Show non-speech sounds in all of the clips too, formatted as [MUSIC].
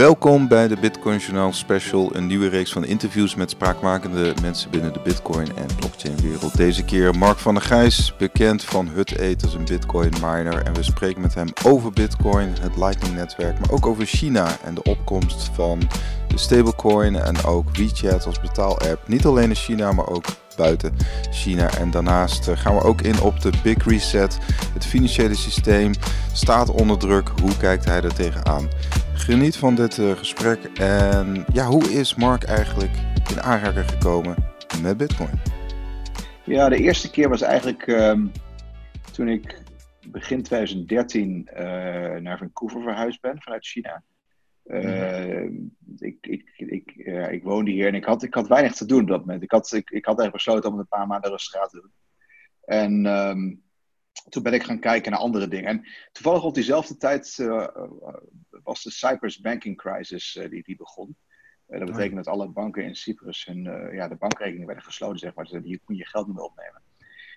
Welkom bij de Bitcoin Journal Special, een nieuwe reeks van interviews met spraakmakende mensen binnen de Bitcoin en blockchain wereld. Deze keer Mark van der Gijs, bekend van Hut Eat als een Bitcoin miner. En we spreken met hem over Bitcoin, het Lightning netwerk, maar ook over China en de opkomst van de stablecoin en ook WeChat als betaalapp. Niet alleen in China, maar ook buiten China. En daarnaast eh, gaan we ook in op de Big Reset. Het financiële systeem staat onder druk. Hoe kijkt hij er tegenaan? Geniet van dit uh, gesprek. En ja, hoe is Mark eigenlijk in aanraking gekomen met Bitcoin? Ja, de eerste keer was eigenlijk um, toen ik begin 2013 uh, naar Vancouver verhuisd ben vanuit China. Uh, ik, ik, ik, uh, ik woonde hier en ik had, ik had weinig te doen op dat moment. Ik had, ik, ik had eigenlijk besloten om een paar maanden rustig te doen. En um, toen ben ik gaan kijken naar andere dingen. En toevallig op diezelfde tijd uh, was de Cyprus banking crisis die, die begon. dat betekent dat alle banken in Cyprus hun, ja, de bankrekeningen werden gesloten, zeg maar. Dus hier kon je geld niet meer opnemen.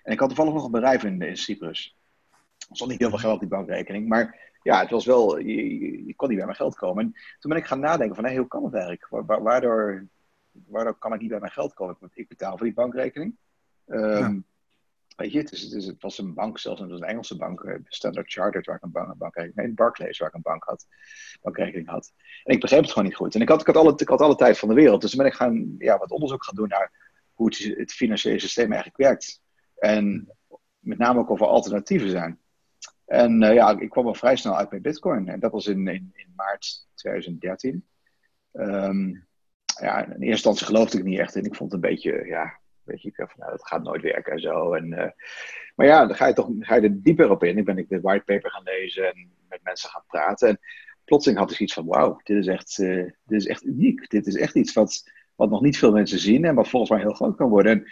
En ik had toevallig nog een bedrijf in, in Cyprus. Er stond niet heel veel geld op die bankrekening, maar ja, het was wel, je, je, kon niet bij mijn geld komen. En toen ben ik gaan nadenken van, hé, hoe kan het eigenlijk? Waardoor, waardoor kan ik niet bij mijn geld komen? Want ik betaal voor die bankrekening. Um, ja. Weet je, het, het, was een bank zelfs, een Engelse bank, Standard Chartered, waar ik een bank, bankrekening, nee, Barclays, waar ik een bank had, bankrekening had. En ik begreep het gewoon niet goed. En ik had, ik had, alle, ik had alle tijd van de wereld. Dus toen ben ik gaan, ja, wat onderzoek gaan doen naar hoe het, het financiële systeem eigenlijk werkt. En met name ook over alternatieven zijn. En uh, ja, ik kwam al vrij snel uit bij Bitcoin. En dat was in, in, in maart 2013. Um, ja, in eerste instantie geloofde ik niet echt in. Ik vond het een beetje, ja, een beetje van, nou, dat gaat nooit werken en zo. En, uh, maar ja, dan ga je toch ga je er dieper op in. Ik ben ik de whitepaper gaan lezen en met mensen gaan praten. En plotseling had ik iets van, wauw, dit is echt, uh, dit is echt uniek. Dit is echt iets wat, wat nog niet veel mensen zien en wat volgens mij heel groot kan worden. En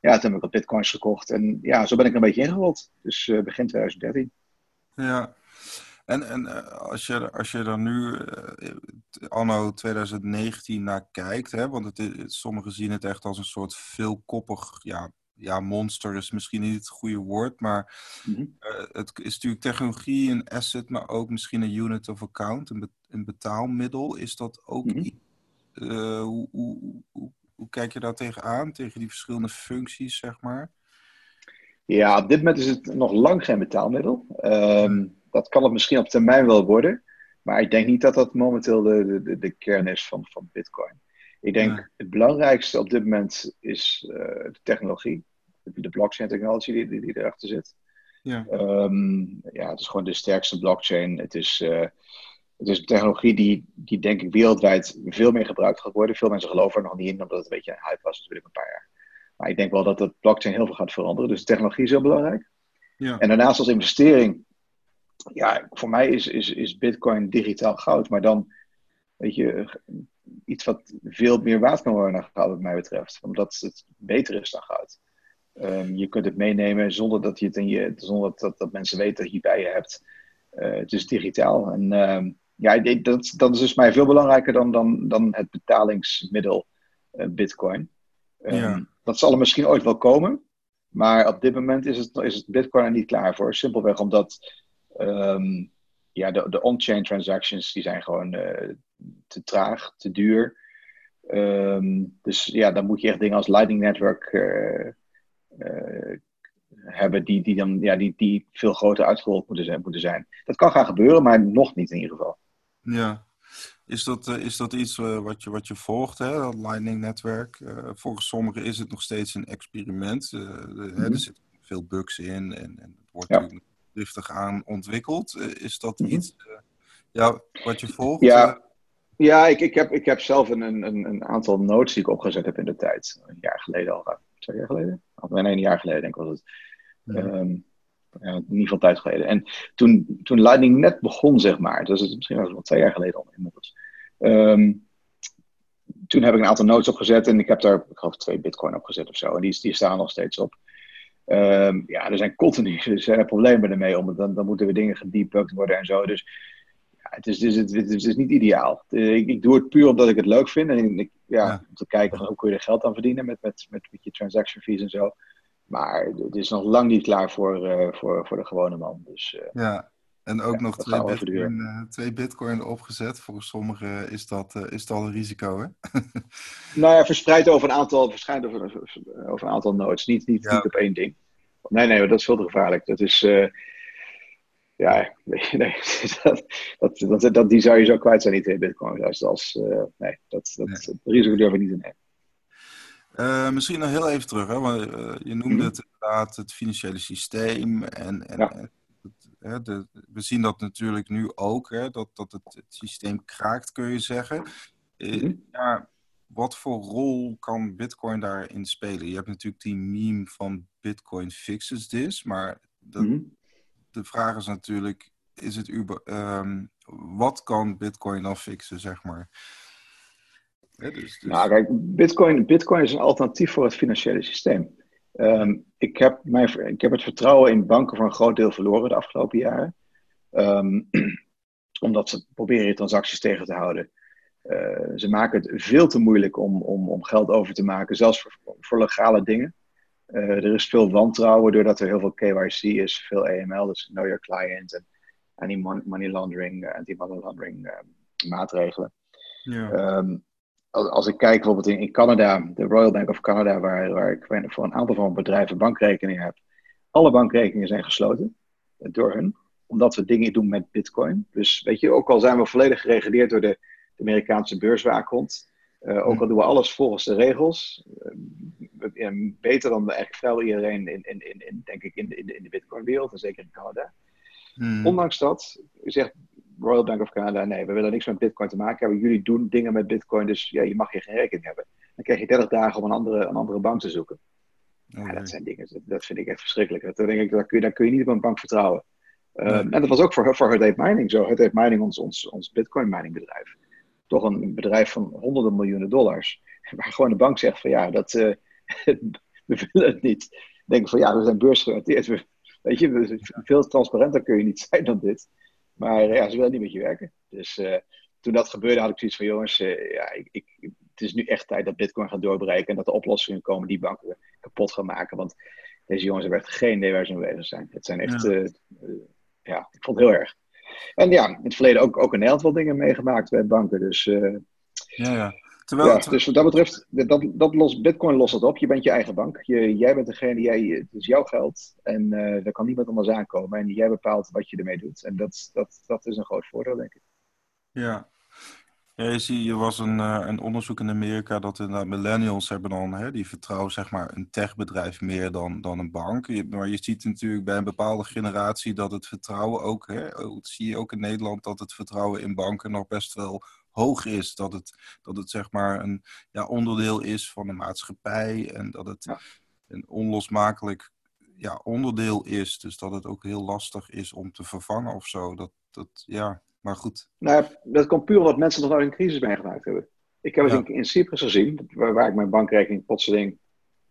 ja, toen heb ik wat bitcoins gekocht. En ja, zo ben ik een beetje ingerold. Dus uh, begin 2013. Ja, en, en als, je, als je er nu uh, anno 2019 naar kijkt, hè, want het is, sommigen zien het echt als een soort veelkoppig, ja, ja, monster is misschien niet het goede woord, maar mm -hmm. uh, het is natuurlijk technologie, een asset, maar ook misschien een unit of account, een, be een betaalmiddel. Is dat ook mm -hmm. uh, hoe, hoe, hoe, hoe, kijk je daar tegenaan, tegen die verschillende functies, zeg maar? Ja, op dit moment is het nog lang geen betaalmiddel. Um, dat kan het misschien op termijn wel worden. Maar ik denk niet dat dat momenteel de, de, de kern is van, van Bitcoin. Ik denk ja. het belangrijkste op dit moment is uh, de technologie. De blockchain technology die, die, die erachter zit. Ja. Um, ja, het is gewoon de sterkste blockchain. Het is, uh, het is een technologie die, die denk ik wereldwijd veel meer gebruikt gaat worden. Veel mensen geloven er nog niet in, omdat het een beetje een hype was natuurlijk een paar jaar. Maar ik denk wel dat het blockchain heel veel gaat veranderen. Dus de technologie is heel belangrijk. Ja. En daarnaast als investering, ja, voor mij is, is, is Bitcoin digitaal goud. Maar dan, weet je, iets wat veel meer waard kan worden dan goud, wat mij betreft. Omdat het beter is dan goud. Um, je kunt het meenemen zonder dat, je het in je, zonder dat, dat, dat mensen weten dat je het bij je hebt. Uh, het is digitaal. En uh, ja, dat, dat is dus mij veel belangrijker dan, dan, dan het betalingsmiddel uh, Bitcoin. Um, ja. Dat zal er misschien ooit wel komen. Maar op dit moment is het, is het Bitcoin er niet klaar voor. Simpelweg omdat um, ja, de, de on-chain transactions die zijn gewoon uh, te traag, te duur. Um, dus ja, dan moet je echt dingen als Lightning Network uh, uh, hebben die, die, dan, ja, die, die veel groter uitgerold moeten zijn, moeten zijn. Dat kan gaan gebeuren, maar nog niet in ieder geval. Ja, is dat, is dat iets wat, je, wat je volgt, hè? dat Lightning-netwerk? Uh, volgens sommigen is het nog steeds een experiment. Mm -hmm. hè, er zitten veel bugs in en, en het wordt ja. natuurlijk driftig aan ontwikkeld. is dat -hmm. iets ja, wat je volgt? Ja, ja ik, ik, heb, ik heb zelf een, een, een aantal notes die ik opgezet heb in de tijd. Een jaar geleden al, twee jaar geleden? Of nee, een jaar geleden denk ik was het. Ja. Um, ja, in ieder geval tijd geleden. En toen, toen Lightning net begon, zeg maar, dat is misschien wel twee jaar geleden al inmiddels. Um, toen heb ik een aantal notes opgezet en ik heb daar, ik geloof, twee bitcoin opgezet of zo. En die, die staan nog steeds op. Um, ja, er zijn continu [LAUGHS] er zijn problemen ermee, omdat dan, dan moeten we dingen gedebugged worden en zo. Dus ja, het, is, het, is, het, niet ideaal. Ik, ik, doe het puur omdat ik het leuk vind. En ik, ja, ja. om te kijken hoe kun je er geld aan verdienen met, met, met, met je transaction fees en zo. Maar het is nog lang niet klaar voor, uh, voor, voor de gewone man. Dus, uh... Ja, En ook nog twee bitcoin, uh, twee bitcoin opgezet. Volgens sommigen is dat, uh, is dat een risico, hè? [LAUGHS] nou ja, verspreid over een aantal, over, over een aantal nodes. Niet, niet, niet op één ding. Nee, nee, dat is veel te gevaarlijk. Dat is... Uh, ja, [LAUGHS] nee, dat, dat, dat, dat, die zou je zo kwijt zijn, niet in bitcoin. Als, als, nee, dat, dat, nee. risico durf ik niet te nemen. Uh, misschien nog heel even terug, hè? Want, uh, je noemde mm -hmm. het inderdaad het financiële systeem. En, en, ja. en hè, de, we zien dat natuurlijk nu ook, hè, dat, dat het, het systeem kraakt, kun je zeggen. Uh, mm -hmm. ja, wat voor rol kan Bitcoin daarin spelen? Je hebt natuurlijk die meme van Bitcoin fixes this, maar de, mm -hmm. de vraag is natuurlijk, is het um, wat kan Bitcoin dan fixen, zeg maar? Ja, dus, dus... Nou, kijk, Bitcoin, Bitcoin is een alternatief voor het financiële systeem. Um, ik, heb mijn, ik heb het vertrouwen in banken voor een groot deel verloren de afgelopen jaren. Um, [CLEARS THROAT] omdat ze proberen je transacties tegen te houden. Uh, ze maken het veel te moeilijk om, om, om geld over te maken, zelfs voor, voor legale dingen. Uh, er is veel wantrouwen doordat er heel veel KYC is, veel AML, dus Know Your Client en anti-money laundering, anti-money laundering maatregelen. Ja. Um, als ik kijk bijvoorbeeld in, in Canada, de Royal Bank of Canada, waar, waar ik voor een aantal van mijn bedrijven bankrekeningen heb. Alle bankrekeningen zijn gesloten door hun, omdat we dingen doen met Bitcoin. Dus weet je, ook al zijn we volledig gereguleerd door de, de Amerikaanse beurswaakhond, uh, ook al doen we alles volgens de regels, uh, beter dan eigenlijk vrijwel iedereen in, in, in, in, denk ik, in de, in de Bitcoin-wereld, en zeker in Canada. Hmm. Ondanks dat zegt Royal Bank of Canada, nee, we willen niks met Bitcoin te maken hebben. Jullie doen dingen met Bitcoin, dus ja, je mag hier geen rekening hebben. Dan krijg je 30 dagen om een andere, een andere bank te zoeken. Okay. Ja, dat zijn dingen, dat, vind ik echt verschrikkelijk. Dat, denk ik, daar, kun je, daar kun je niet op een bank vertrouwen. Um, nee. En dat was ook voor, voor Hut 8 Mining zo. Hut 8 Mining, ons, ons, ons Bitcoin mining bedrijf. Toch een bedrijf van honderden miljoenen dollars. [LAUGHS] Waar gewoon de bank zegt van ja, dat, uh, [LAUGHS] we willen het niet. Denken van ja, we zijn beursgenoteerd. [LAUGHS] Weet je, veel transparenter kun je niet zijn dan dit. Maar ja, ze willen niet met je werken. Dus uh, toen dat gebeurde had ik zoiets van jongens, uh, ja, ik, ik, het is nu echt tijd dat Bitcoin gaat doorbreken en dat er oplossingen komen die banken kapot gaan maken. Want deze jongens hebben echt geen idee waar ze mee bezig zijn. Het zijn echt, ja, ja ik vond het heel erg. En ja, in het verleden ook, ook in Nederland wel dingen meegemaakt bij banken. Dus ja, ja. Terwijl, ja, dus wat dat betreft, dat, dat los, Bitcoin lost dat op. Je bent je eigen bank. Je, jij bent degene, jij, het is jouw geld. En uh, daar kan niemand anders aankomen. En jij bepaalt wat je ermee doet. En dat, dat, dat is een groot voordeel, denk ik. Ja. ja je ziet, er was een, uh, een onderzoek in Amerika dat de millennials hebben dan, hè, die vertrouwen zeg maar een techbedrijf meer dan, dan een bank. Je, maar je ziet natuurlijk bij een bepaalde generatie dat het vertrouwen ook, hè, dat zie je ook in Nederland, dat het vertrouwen in banken nog best wel hoog is. Dat het, dat het zeg maar een ja, onderdeel is van de maatschappij en dat het ja. een onlosmakelijk ja, onderdeel is. Dus dat het ook heel lastig is om te vervangen of zo. Dat, dat, ja, maar goed. Nou, dat komt puur omdat mensen nog nooit een crisis meegemaakt hebben. Ik heb het ja. in, in Cyprus gezien, waar, waar ik mijn bankrekening plotseling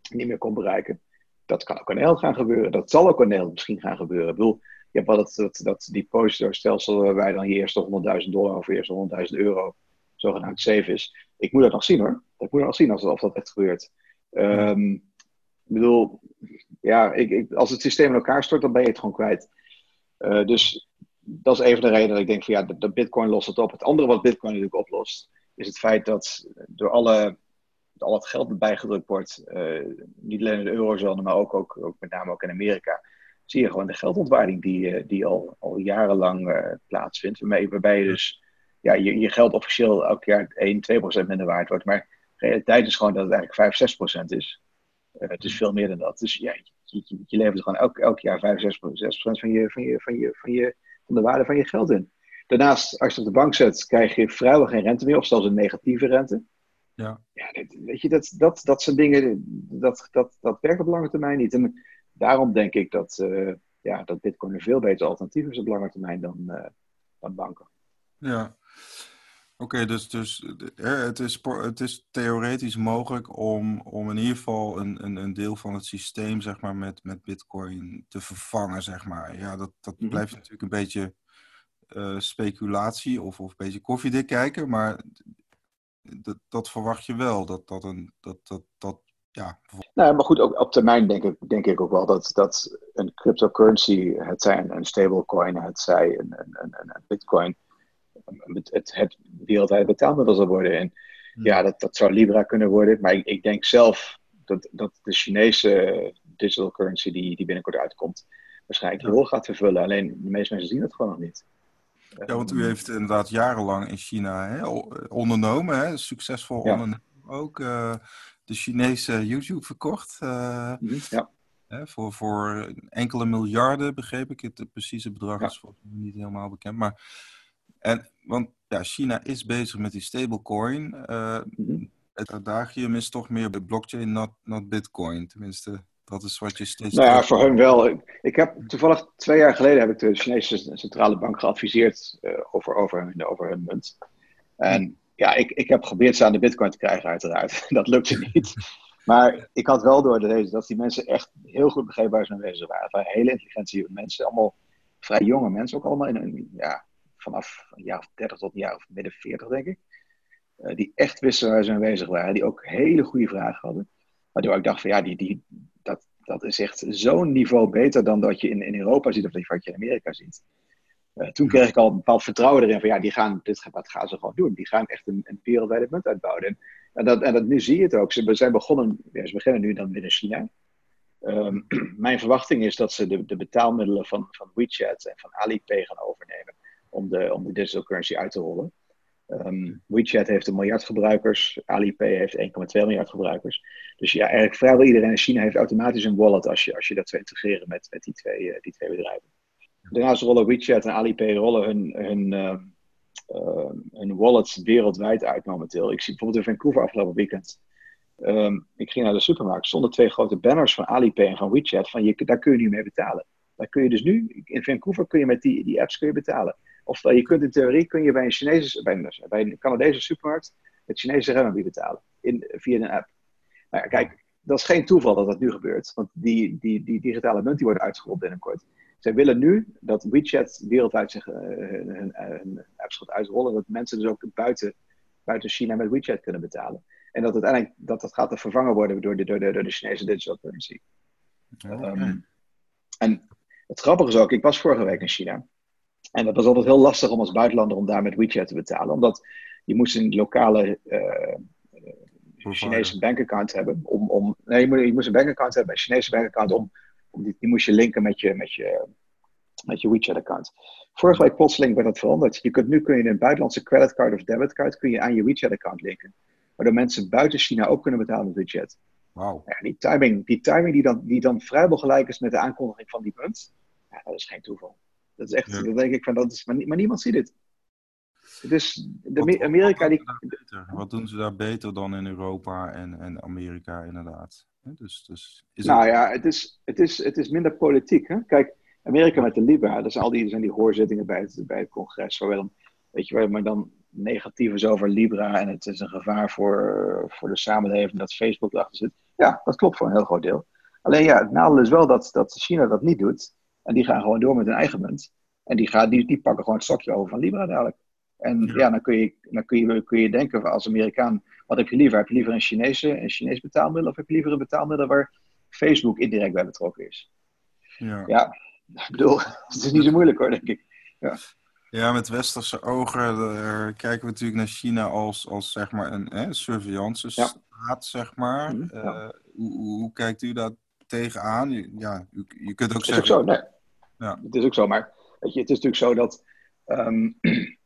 niet meer kon bereiken. Dat kan ook in Nederland gaan gebeuren. Dat zal ook in Nederland misschien gaan gebeuren. Ik bedoel, je hebt dat, dat, dat depositostelsel waarbij dan je eerste 100.000 dollar of eerste 100.000 euro zogenaamd safe is. Ik moet dat nog zien hoor. Ik moet dat nog zien als, of dat echt gebeurt. Um, ik bedoel, ja, ik, ik, als het systeem in elkaar stort, dan ben je het gewoon kwijt. Uh, dus dat is even de reden dat ik denk van ja, de Bitcoin lost het op. Het andere wat Bitcoin natuurlijk oplost, is het feit dat door alle al het geld dat bijgedrukt wordt, uh, niet alleen in de eurozone, maar ook, ook, ook met name ook in Amerika, zie je gewoon de geldontwaarding die, uh, die al, al jarenlang uh, plaatsvindt. Waarbij, waarbij je dus ja, je, je geld officieel elk jaar 1, 2 procent minder waard wordt. Maar de realiteit is gewoon dat het eigenlijk 5, 6 procent is. Uh, het is veel meer dan dat. Dus ja, je, je, je levert gewoon elk, elk jaar 5, 6 procent van, je, van, je, van, je, van, je, van de waarde van je geld in. Daarnaast, als je het op de bank zet, krijg je vrijwel geen rente meer, of zelfs een negatieve rente. Ja. ja weet je, dat, dat, dat zijn dingen, dat, dat, dat werkt op lange termijn niet. En daarom denk ik dat, uh, ja, dat Bitcoin een veel beter alternatief is op lange termijn dan, uh, dan banken. Ja. Oké, okay, dus, dus het, is, het is theoretisch mogelijk om, om in ieder geval een, een, een deel van het systeem zeg maar, met, met Bitcoin te vervangen. Zeg maar. Ja, dat, dat mm -hmm. blijft natuurlijk een beetje uh, speculatie of, of een beetje koffiedik kijken, maar dat, dat verwacht je wel, dat, dat, een, dat, dat, dat ja. Nou, maar goed, ook op termijn denk ik, denk ik ook wel dat, dat een cryptocurrency, het zij een, een stablecoin, het zij een, een, een, een bitcoin, het, het, het wereldwijd betaalmiddel zal worden. En hmm. ja, dat, dat zou Libra kunnen worden. Maar ik, ik denk zelf dat, dat de Chinese digital currency die, die binnenkort uitkomt, waarschijnlijk die rol gaat vervullen. Alleen de meeste mensen zien het gewoon nog niet. Ja, want u heeft inderdaad jarenlang in China hè, ondernomen, hè, succesvol ja. ondernemen ook. Uh, de Chinese YouTube verkocht. Uh, ja. Hè, voor, voor enkele miljarden, begreep ik. Het precieze bedrag is volgens mij niet helemaal bekend. Maar, en, want ja, China is bezig met die stablecoin. Uh, mm Het adagium is toch meer bij blockchain, not, not bitcoin. Tenminste, dat is wat je steeds... Nou ja, voor hun wel. Ik heb toevallig twee jaar geleden heb ik de Chinese centrale bank geadviseerd uh, over, over, hun, over hun munt. En ja, ik, ik heb geprobeerd ze aan de bitcoin te krijgen uiteraard. [LAUGHS] dat lukte niet. Maar ik had wel door deze, dat die mensen echt heel goed begrepen waar ze waren. Waren hele intelligente mensen, allemaal vrij jonge mensen, ook allemaal in een, ja, vanaf een jaar of 30 tot een jaar of midden 40 denk ik. Uh, die echt wisten waar ze mee bezig waren, die ook hele goede vragen hadden. Waardoor ik dacht van ja, die, die, dat, dat is echt zo'n niveau beter dan dat je in, in Europa ziet of wat je in Amerika ziet. Uh, toen kreeg ik al een bepaald vertrouwen erin van ja, die gaan, dit, wat gaan ze gewoon doen? Die gaan echt een, een wereldwijde uitbouwen. En, dat, en dat, nu zie je het ook. Ze zijn begonnen, ja, beginnen nu dan binnen China. Um, [CLEARS THROAT] mijn verwachting is dat ze de, de betaalmiddelen van, van WeChat en van Alipay gaan overnemen om de, om de digital currency uit te rollen. Um, WeChat heeft een miljard gebruikers, Alipay heeft 1,2 miljard gebruikers. Dus ja, eigenlijk vrijwel iedereen in China heeft automatisch een wallet als je, als je dat zou integreren met, met die, twee, uh, die twee bedrijven. Daarnaast rollen WeChat en Alipay rollen hun, hun, uh, uh, hun wallets wereldwijd uit momenteel. Ik zie bijvoorbeeld in Vancouver afgelopen weekend. Um, ik ging naar de supermarkt, stonden twee grote banners van Alipay en van WeChat. Van je, daar kun je nu mee betalen. Daar kun je dus nu, in Vancouver kun je met die, die apps kun je betalen. Of je kunt in theorie kun je bij een Chinese, bij bij een Canadese supermarkt met Chinese renminbi betalen. In, via een app. Nou ja, kijk, dat is geen toeval dat dat nu gebeurt. Want die, die, die digitale munt die wordt uitgerold binnenkort. Zij willen nu dat WeChat wereldwijd zich, uh, hun, hun, apps gaat uitrollen. Dat mensen dus ook buiten, buiten China met WeChat kunnen betalen. En dat uiteindelijk dat, dat gaat vervangen worden door de, door de, door de Chinese digital currency. Um, en het grappige is ook, ik was vorige week in China. En dat was altijd heel lastig om als buitenlander om daar met WeChat te betalen. Omdat je moest een lokale uh, Chinese bankaccount hebben. Om, om, nee, je moest, je moest een bankaccount hebben, een Chinese bankaccount om die, die moest je linken met je, met je, met je WeChat-account. Vorige week plotseling werd dat veranderd. Je kunt, nu kun je een buitenlandse creditcard of debitcard kun je aan je WeChat-account linken. Waardoor mensen buiten China ook kunnen betalen met WeChat. Wow. Ja, die timing, die, timing die, dan, die dan vrijwel gelijk is met de aankondiging van die punt, ja, dat is geen toeval. Dat is echt, ja. dan denk ik van, dat is, maar, maar niemand ziet dit. Dus de, wat, Amerika wat die... Wat doen ze daar beter dan in Europa en, en Amerika inderdaad? Dus, dus is nou het... ja, het is, het, is, het is minder politiek. Hè? Kijk, Amerika met de Libra, dat zijn al die, zijn die hoorzittingen bij het, bij het congres. Zowel, weet je wel, maar dan negatief is over Libra en het is een gevaar voor, voor de samenleving dat Facebook erachter zit. Ja, dat klopt voor een heel groot deel. Alleen ja, het nadeel is wel dat, dat China dat niet doet. En die gaan gewoon door met hun eigen munt. En die, gaan, die, die pakken gewoon het stokje over van Libra dadelijk. En ja, ja dan, kun je, dan kun, je, kun je denken als Amerikaan, wat heb je liever? Heb je liever een Chinese, een Chinees betaalmiddel of heb je liever een betaalmiddel waar Facebook indirect bij betrokken is? Ja, ja [LAUGHS] ik bedoel, het is niet zo moeilijk hoor, denk ik. Ja. Ja, met westerse ogen kijken we natuurlijk naar China als, als zeg maar een hè, surveillance staat, zeg maar. Mm, uh, hoe, hoe, kijkt u daar tegenaan? Ja, u, je kunt ook zeggen... Het is ook zo, nee. Ja. Het is ook zo, maar weet je, het is natuurlijk zo dat um, [CLEARS THROAT]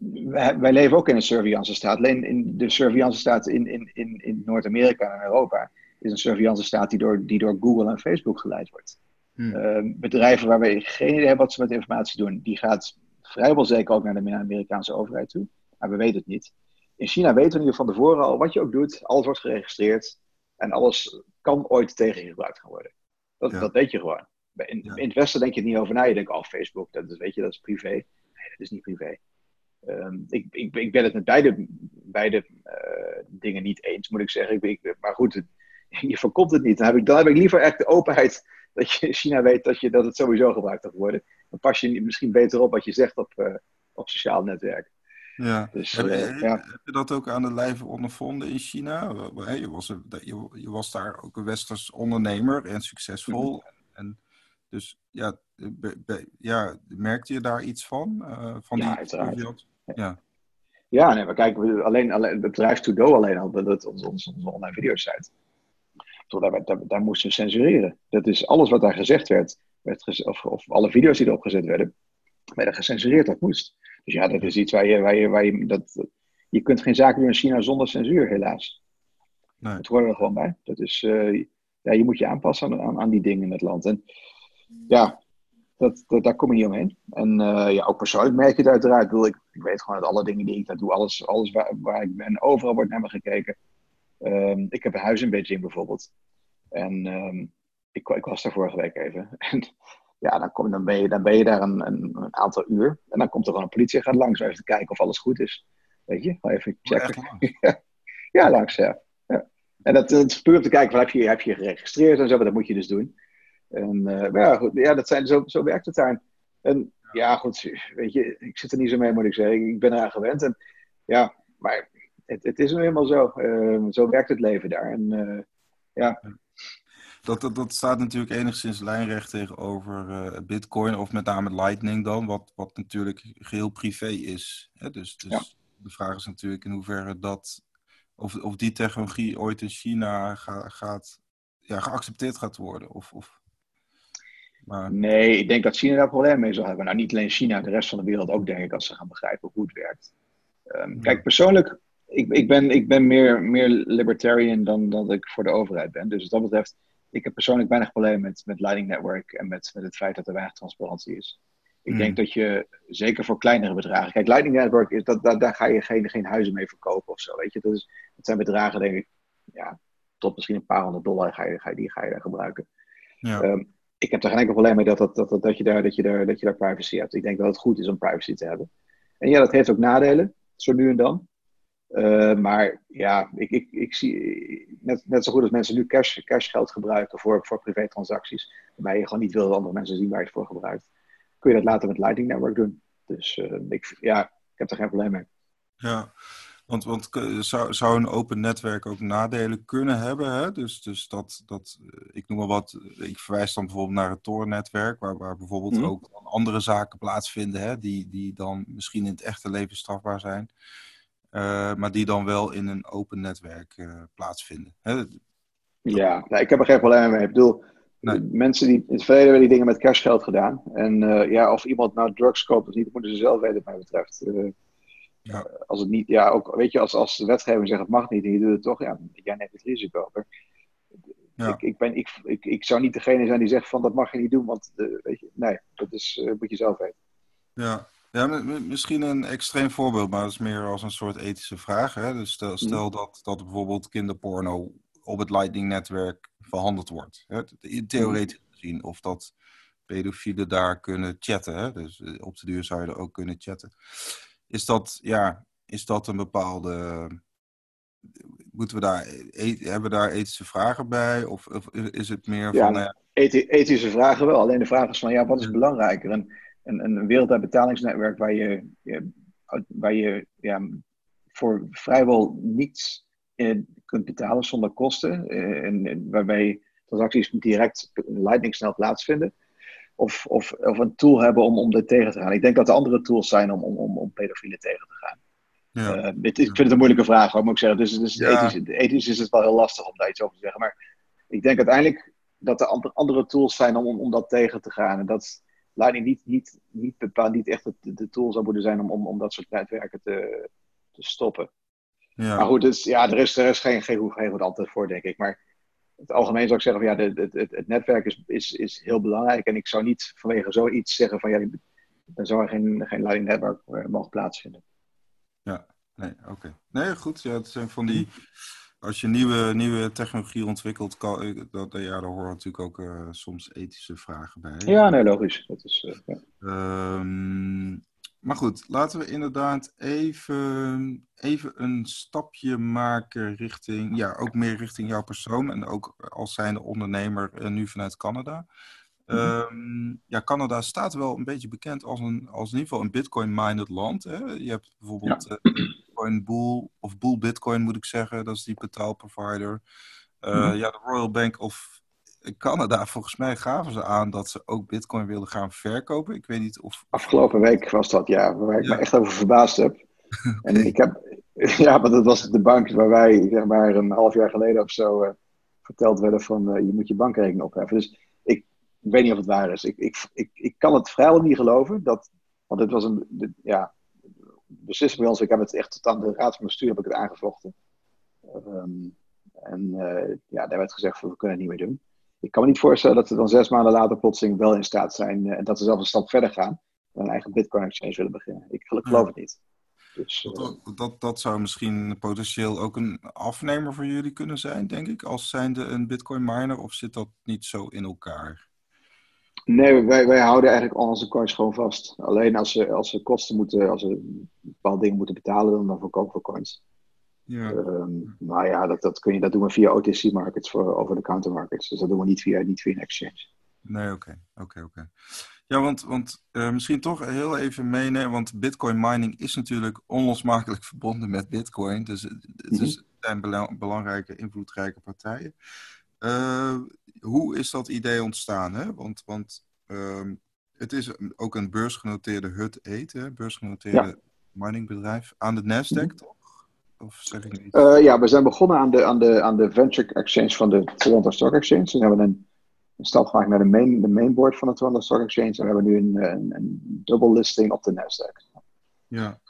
wij, wij, leven ook in een surveillance staat. Alleen in de surveillance staat in, in, in, in Noord-Amerika en Europa is een surveillance staat die door, die door Google en Facebook geleid wordt. Hmm. Uh, bedrijven waar we geen idee hebben wat ze met informatie doen, die gaat vrijwel zeker ook naar de Amerikaanse overheid toe. Maar we weten het niet. In China weten we nu van tevoren al wat je ook doet, alles wordt geregistreerd en alles kan ooit tegen je gebruikt gaan worden. Dat, dat weet je gewoon. In, in, het Westen denk je er niet over na. Je denkt, oh, Facebook, dat is, weet je, dat is privé. Nee, dat is niet privé. Um, ik, ik, ik, ben het met beide, beide uh, dingen niet eens, moet ik zeggen. Ik, maar goed, [LAUGHS] je voorkomt het niet. Dan heb, ik, dan heb ik liever echt de openheid [LAUGHS] dat je China weet dat, je, dat het sowieso gebruikt gaat worden. Dan pas je misschien beter op wat je zegt op, uh, op sociale netwerken. Ja. Dus, heb, uh, ja. heb, je dat ook aan de lijve ondervonden in China? Je was, je, je was daar ook een westers ondernemer en succesvol. Mhm. en, dus ja, be, ja, merkte je daar iets van? Uh, van ja, die, uiteraard. Ja. Ja, nee, maar kijken, alleen, alleen het bedrijf Tudo alleen al, dat onze, onze, onze online videosite. Daar, daar, daar moesten we censureren. Dat is alles wat daar gezegd werd, werd of, of alle video's die erop gezet werden, werden gecensureerd. Dat moest. Dus ja, dat is iets waar je, waar je, waar je, dat, je kunt geen zaken doen in China zonder censuur, helaas. Nee. Dat horen we er gewoon bij. Dat is, uh, ja, je moet je aanpassen aan, aan, aan, die dingen in het land. En ja, dat, dat, daar kom je niet omheen. En uh, ja, ook persoonlijk merk je het uiteraard. Ik, bedoel, ik, ik, weet gewoon dat alle dingen die ik daar doe, alles, alles waar, waar ik ben, overal wordt naar me gekeken. Um, ik heb een huis in Beijing bijvoorbeeld. En um, ik, ik, was daar vorige week even. [LAUGHS] En ja, dan, kom, dan, ben, je, dan ben je daar een, een, een aantal uur. En dan komt er gewoon een politie gaat langs om even te kijken of alles goed is. Weet je, even checken. [LAUGHS] ja, langs, ja. ja. En dat, dat is puur om te kijken, van, heb, je, heb je geregistreerd en zo, maar dat moet je dus doen. En uh, ja, goed, ja, dat zijn, zo, zo werkt het daar. En ja, goed, weet je, ik zit er niet zo mee, moet ik zeggen. Ik ben eraan gewend. En ja, maar het, het is nu helemaal zo. Uh, zo werkt het leven daar. En uh, ja. Dat, dat, dat, staat natuurlijk enigszins lijnrecht tegenover uh, Bitcoin, of met name Lightning dan, wat, wat natuurlijk geheel privé is. Hè? Dus, dus ja. de vraag is natuurlijk in hoeverre dat, of, of die technologie ooit in China ga, gaat, ja, geaccepteerd gaat worden. Of, of maar... Nee, ik denk dat China daar problemen mee zal hebben. Nou, niet alleen China, de rest van de wereld ook, denk ik, als ze gaan begrijpen hoe het werkt. Um, Kijk, persoonlijk, ik, ik, ben, ik ben meer, meer libertarian dan dat ik voor de overheid ben. Dus wat dat betreft, ik heb persoonlijk weinig problemen met, met Lightning Network en met, met het feit dat er weinig transparantie is. Ik denk hmm. dat je, zeker voor kleinere bedragen. Kijk, Lightning Network, is dat, dat, daar ga je geen, geen huizen mee verkopen of zo. Weet je, dat, is, dat zijn bedragen, denk ik, ja, tot misschien een paar honderd dollar ga je, ga je, die ga je daar gebruiken. Ja. Um, ik heb er geen enkel probleem mee dat, dat, dat, dat, je daar, dat, je daar, dat je daar privacy hebt. Ik denk dat het goed is om privacy te hebben. En ja, dat heeft ook nadelen, zo nu en dan. Uh, maar ja, ik, ik, ik zie net, net zo goed als mensen nu cash, cashgeld gebruiken voor, voor privé-transacties, waarbij je gewoon niet wil dat andere mensen zien waar je het voor gebruikt, kun je dat later met Lightning Network doen. Dus uh, ik, ja, ik heb er geen probleem mee. Ja, want, want zou, zou een open netwerk ook nadelen kunnen hebben? Hè? Dus, dus dat, dat, eh, ik noem maar wat, ik verwijs dan bijvoorbeeld naar het Tor-netwerk, waar, waar bijvoorbeeld mhm. ook andere zaken plaatsvinden, hè? Die, die dan misschien in het echte leven strafbaar zijn, uh, maar die dan wel in een open netwerk uh, plaatsvinden. Hè? Ja, nou, ik heb er geen probleem mee. Ik bedoel, nee. mensen die in het verleden hebben die dingen met cashgeld gedaan. En uh, ja, of iemand nou drugs koopt of niet, moeten ze zelf weten, wat mij betreft. Ja. Eh, als het niet, ja, ook, weet je, als, als de wetgever zegt het mag niet en je doet het toch, ja, jij neemt het risico. Maar ja. ik, ik, ben, ik, ik, ik zou niet degene zijn die zegt van dat mag je niet doen, want uh, weet je, nee, dat is, uh, moet je zelf weten. Ja. Ja, misschien een extreem voorbeeld, maar dat is meer als een soort ethische vraag. Hè? Dus stel, mhm. dat, dat bijvoorbeeld kinderporno op het Lightning-netwerk verhandeld wordt. Hè? Theoretisch mhm. gezien. Of dat pedofielen daar kunnen chatten. Hè? Dus op de duur zou je er ook kunnen chatten. Is dat, ja, is dat een bepaalde. Moeten we daar, e-, hebben we daar ethische vragen bij? Of, of is het meer van. Ja, ethische vragen wel. Alleen de vraag is van ja, wat is belangrijker? Een, een, een wereldwijd betalingsnetwerk waar je, waar je ja, voor vrijwel niets kunt betalen zonder kosten. Eh, en, waarbij transacties direct lightning snel plaatsvinden of, of, of een tool hebben om, om dit tegen te gaan. Ik denk dat er andere tools zijn om, om, om, om pedofielen tegen te gaan. Ja. Uh, dit, ik vind het een moeilijke vraag, hoor, moet ik zeggen. Dus, dus ja. ethisch, ethisch, is het wel heel lastig om daar iets over te zeggen. Maar ik denk uiteindelijk dat er andere tools zijn om, om, om dat tegen te gaan. En dat Lightning niet, niet, niet bepaald niet echt de, de tool zou moeten zijn om, om, om dat soort netwerken te, te stoppen. Ja. Maar goed, dus, ja, er is, er is geen, geen, geen goed antwoord voor, denk ik. Maar het algemeen zou ik zeggen van ja, het, het, het netwerk is, is, is heel belangrijk. En ik zou niet vanwege zoiets zeggen van ja, dan zou er geen, geen leiding netwerk eh, mogen plaatsvinden. Ja, nee, oké. Nee, goed. Ja, het zijn van die. Als je nieuwe, nieuwe technologie ontwikkelt, kan, eh, dat, ja, daar horen natuurlijk ook uh, soms ethische vragen bij. Ja, nee, logisch. Dat is, uh, ja. um, maar goed, laten we inderdaad even, even een stapje maken richting, ja, ook meer richting jouw persoon en ook als zijnde ondernemer uh, nu vanuit Canada. Ehm, ja, Canada staat wel een beetje bekend als, een, als in ieder geval een Bitcoin-minded land. Hè? Je hebt bijvoorbeeld ja. uh, Bitcoin Bull, of Bull Bitcoin moet ik zeggen, dat is die betaalprovider. Uh, mm -hmm. Ja, de Royal Bank of Canada, volgens mij gaven ze aan dat ze ook Bitcoin wilden gaan verkopen. Ik weet niet of. Afgelopen week was dat, ja, waar ik ja. me echt over verbaasd heb. okay. [LAUGHS] En ik heb, [LAUGHS] ja, maar dat was de bank waar wij, zeg maar, een half jaar geleden of zo uh, verteld werden van uh, je moet je bankrekening opheffen. Dus ik, ik weet niet of het waar is. Ik, ik, ik, ik kan het vrijwel niet geloven. Dat, want het was een, de, ja, beslissing bij ons. Ik heb het echt tot aan de raad van bestuur heb ik het aangevochten. Um, en uh, ja, daar werd gezegd van we kunnen het niet meer doen. Ik kan me niet voorstellen dat we dan zes maanden later plotseling wel in staat zijn en dat we zelf een stap verder gaan en een eigen Bitcoin exchange willen beginnen. Ik geloof het niet. Dus, dat, dat, dat, zou misschien potentieel ook een afnemer voor jullie kunnen zijn, denk ik, als zijnde een Bitcoin miner, of zit dat niet zo in elkaar? Nee, wij, wij houden eigenlijk al onze coins gewoon vast. Alleen als ze, als ze kosten moeten, als ze bepaalde dingen moeten betalen, dan verkopen we coins. Ja. Um, maar ja, dat, dat, kun je, dat doen we via OTC markets voor over-the-counter markets. Dus dat doen we niet via, niet via een exchange. Nee, oké. Okay. oké, oké. Ja, want, want uh, misschien toch heel even meenemen, want Bitcoin mining is natuurlijk onlosmakelijk verbonden met Bitcoin. Dus het mm -hmm. zijn bela belangrijke, invloedrijke partijen. Uh, hoe is dat idee ontstaan? Hè? Want, want uh, het is ook een beursgenoteerde HUD eten, beursgenoteerde ja. miningbedrijf aan de Nasdaq, mm -hmm. toch? Of zeg ik niet? Uh, ja, we zijn begonnen aan de, aan, de, aan de Venture Exchange van de Toronto Stock Exchange. Dus we hebben een een stap gemaakt naar de, main, de mainboard van de Toronto Stock Exchange. En we hebben nu een, een, een double listing op de Nasdaq. Ja,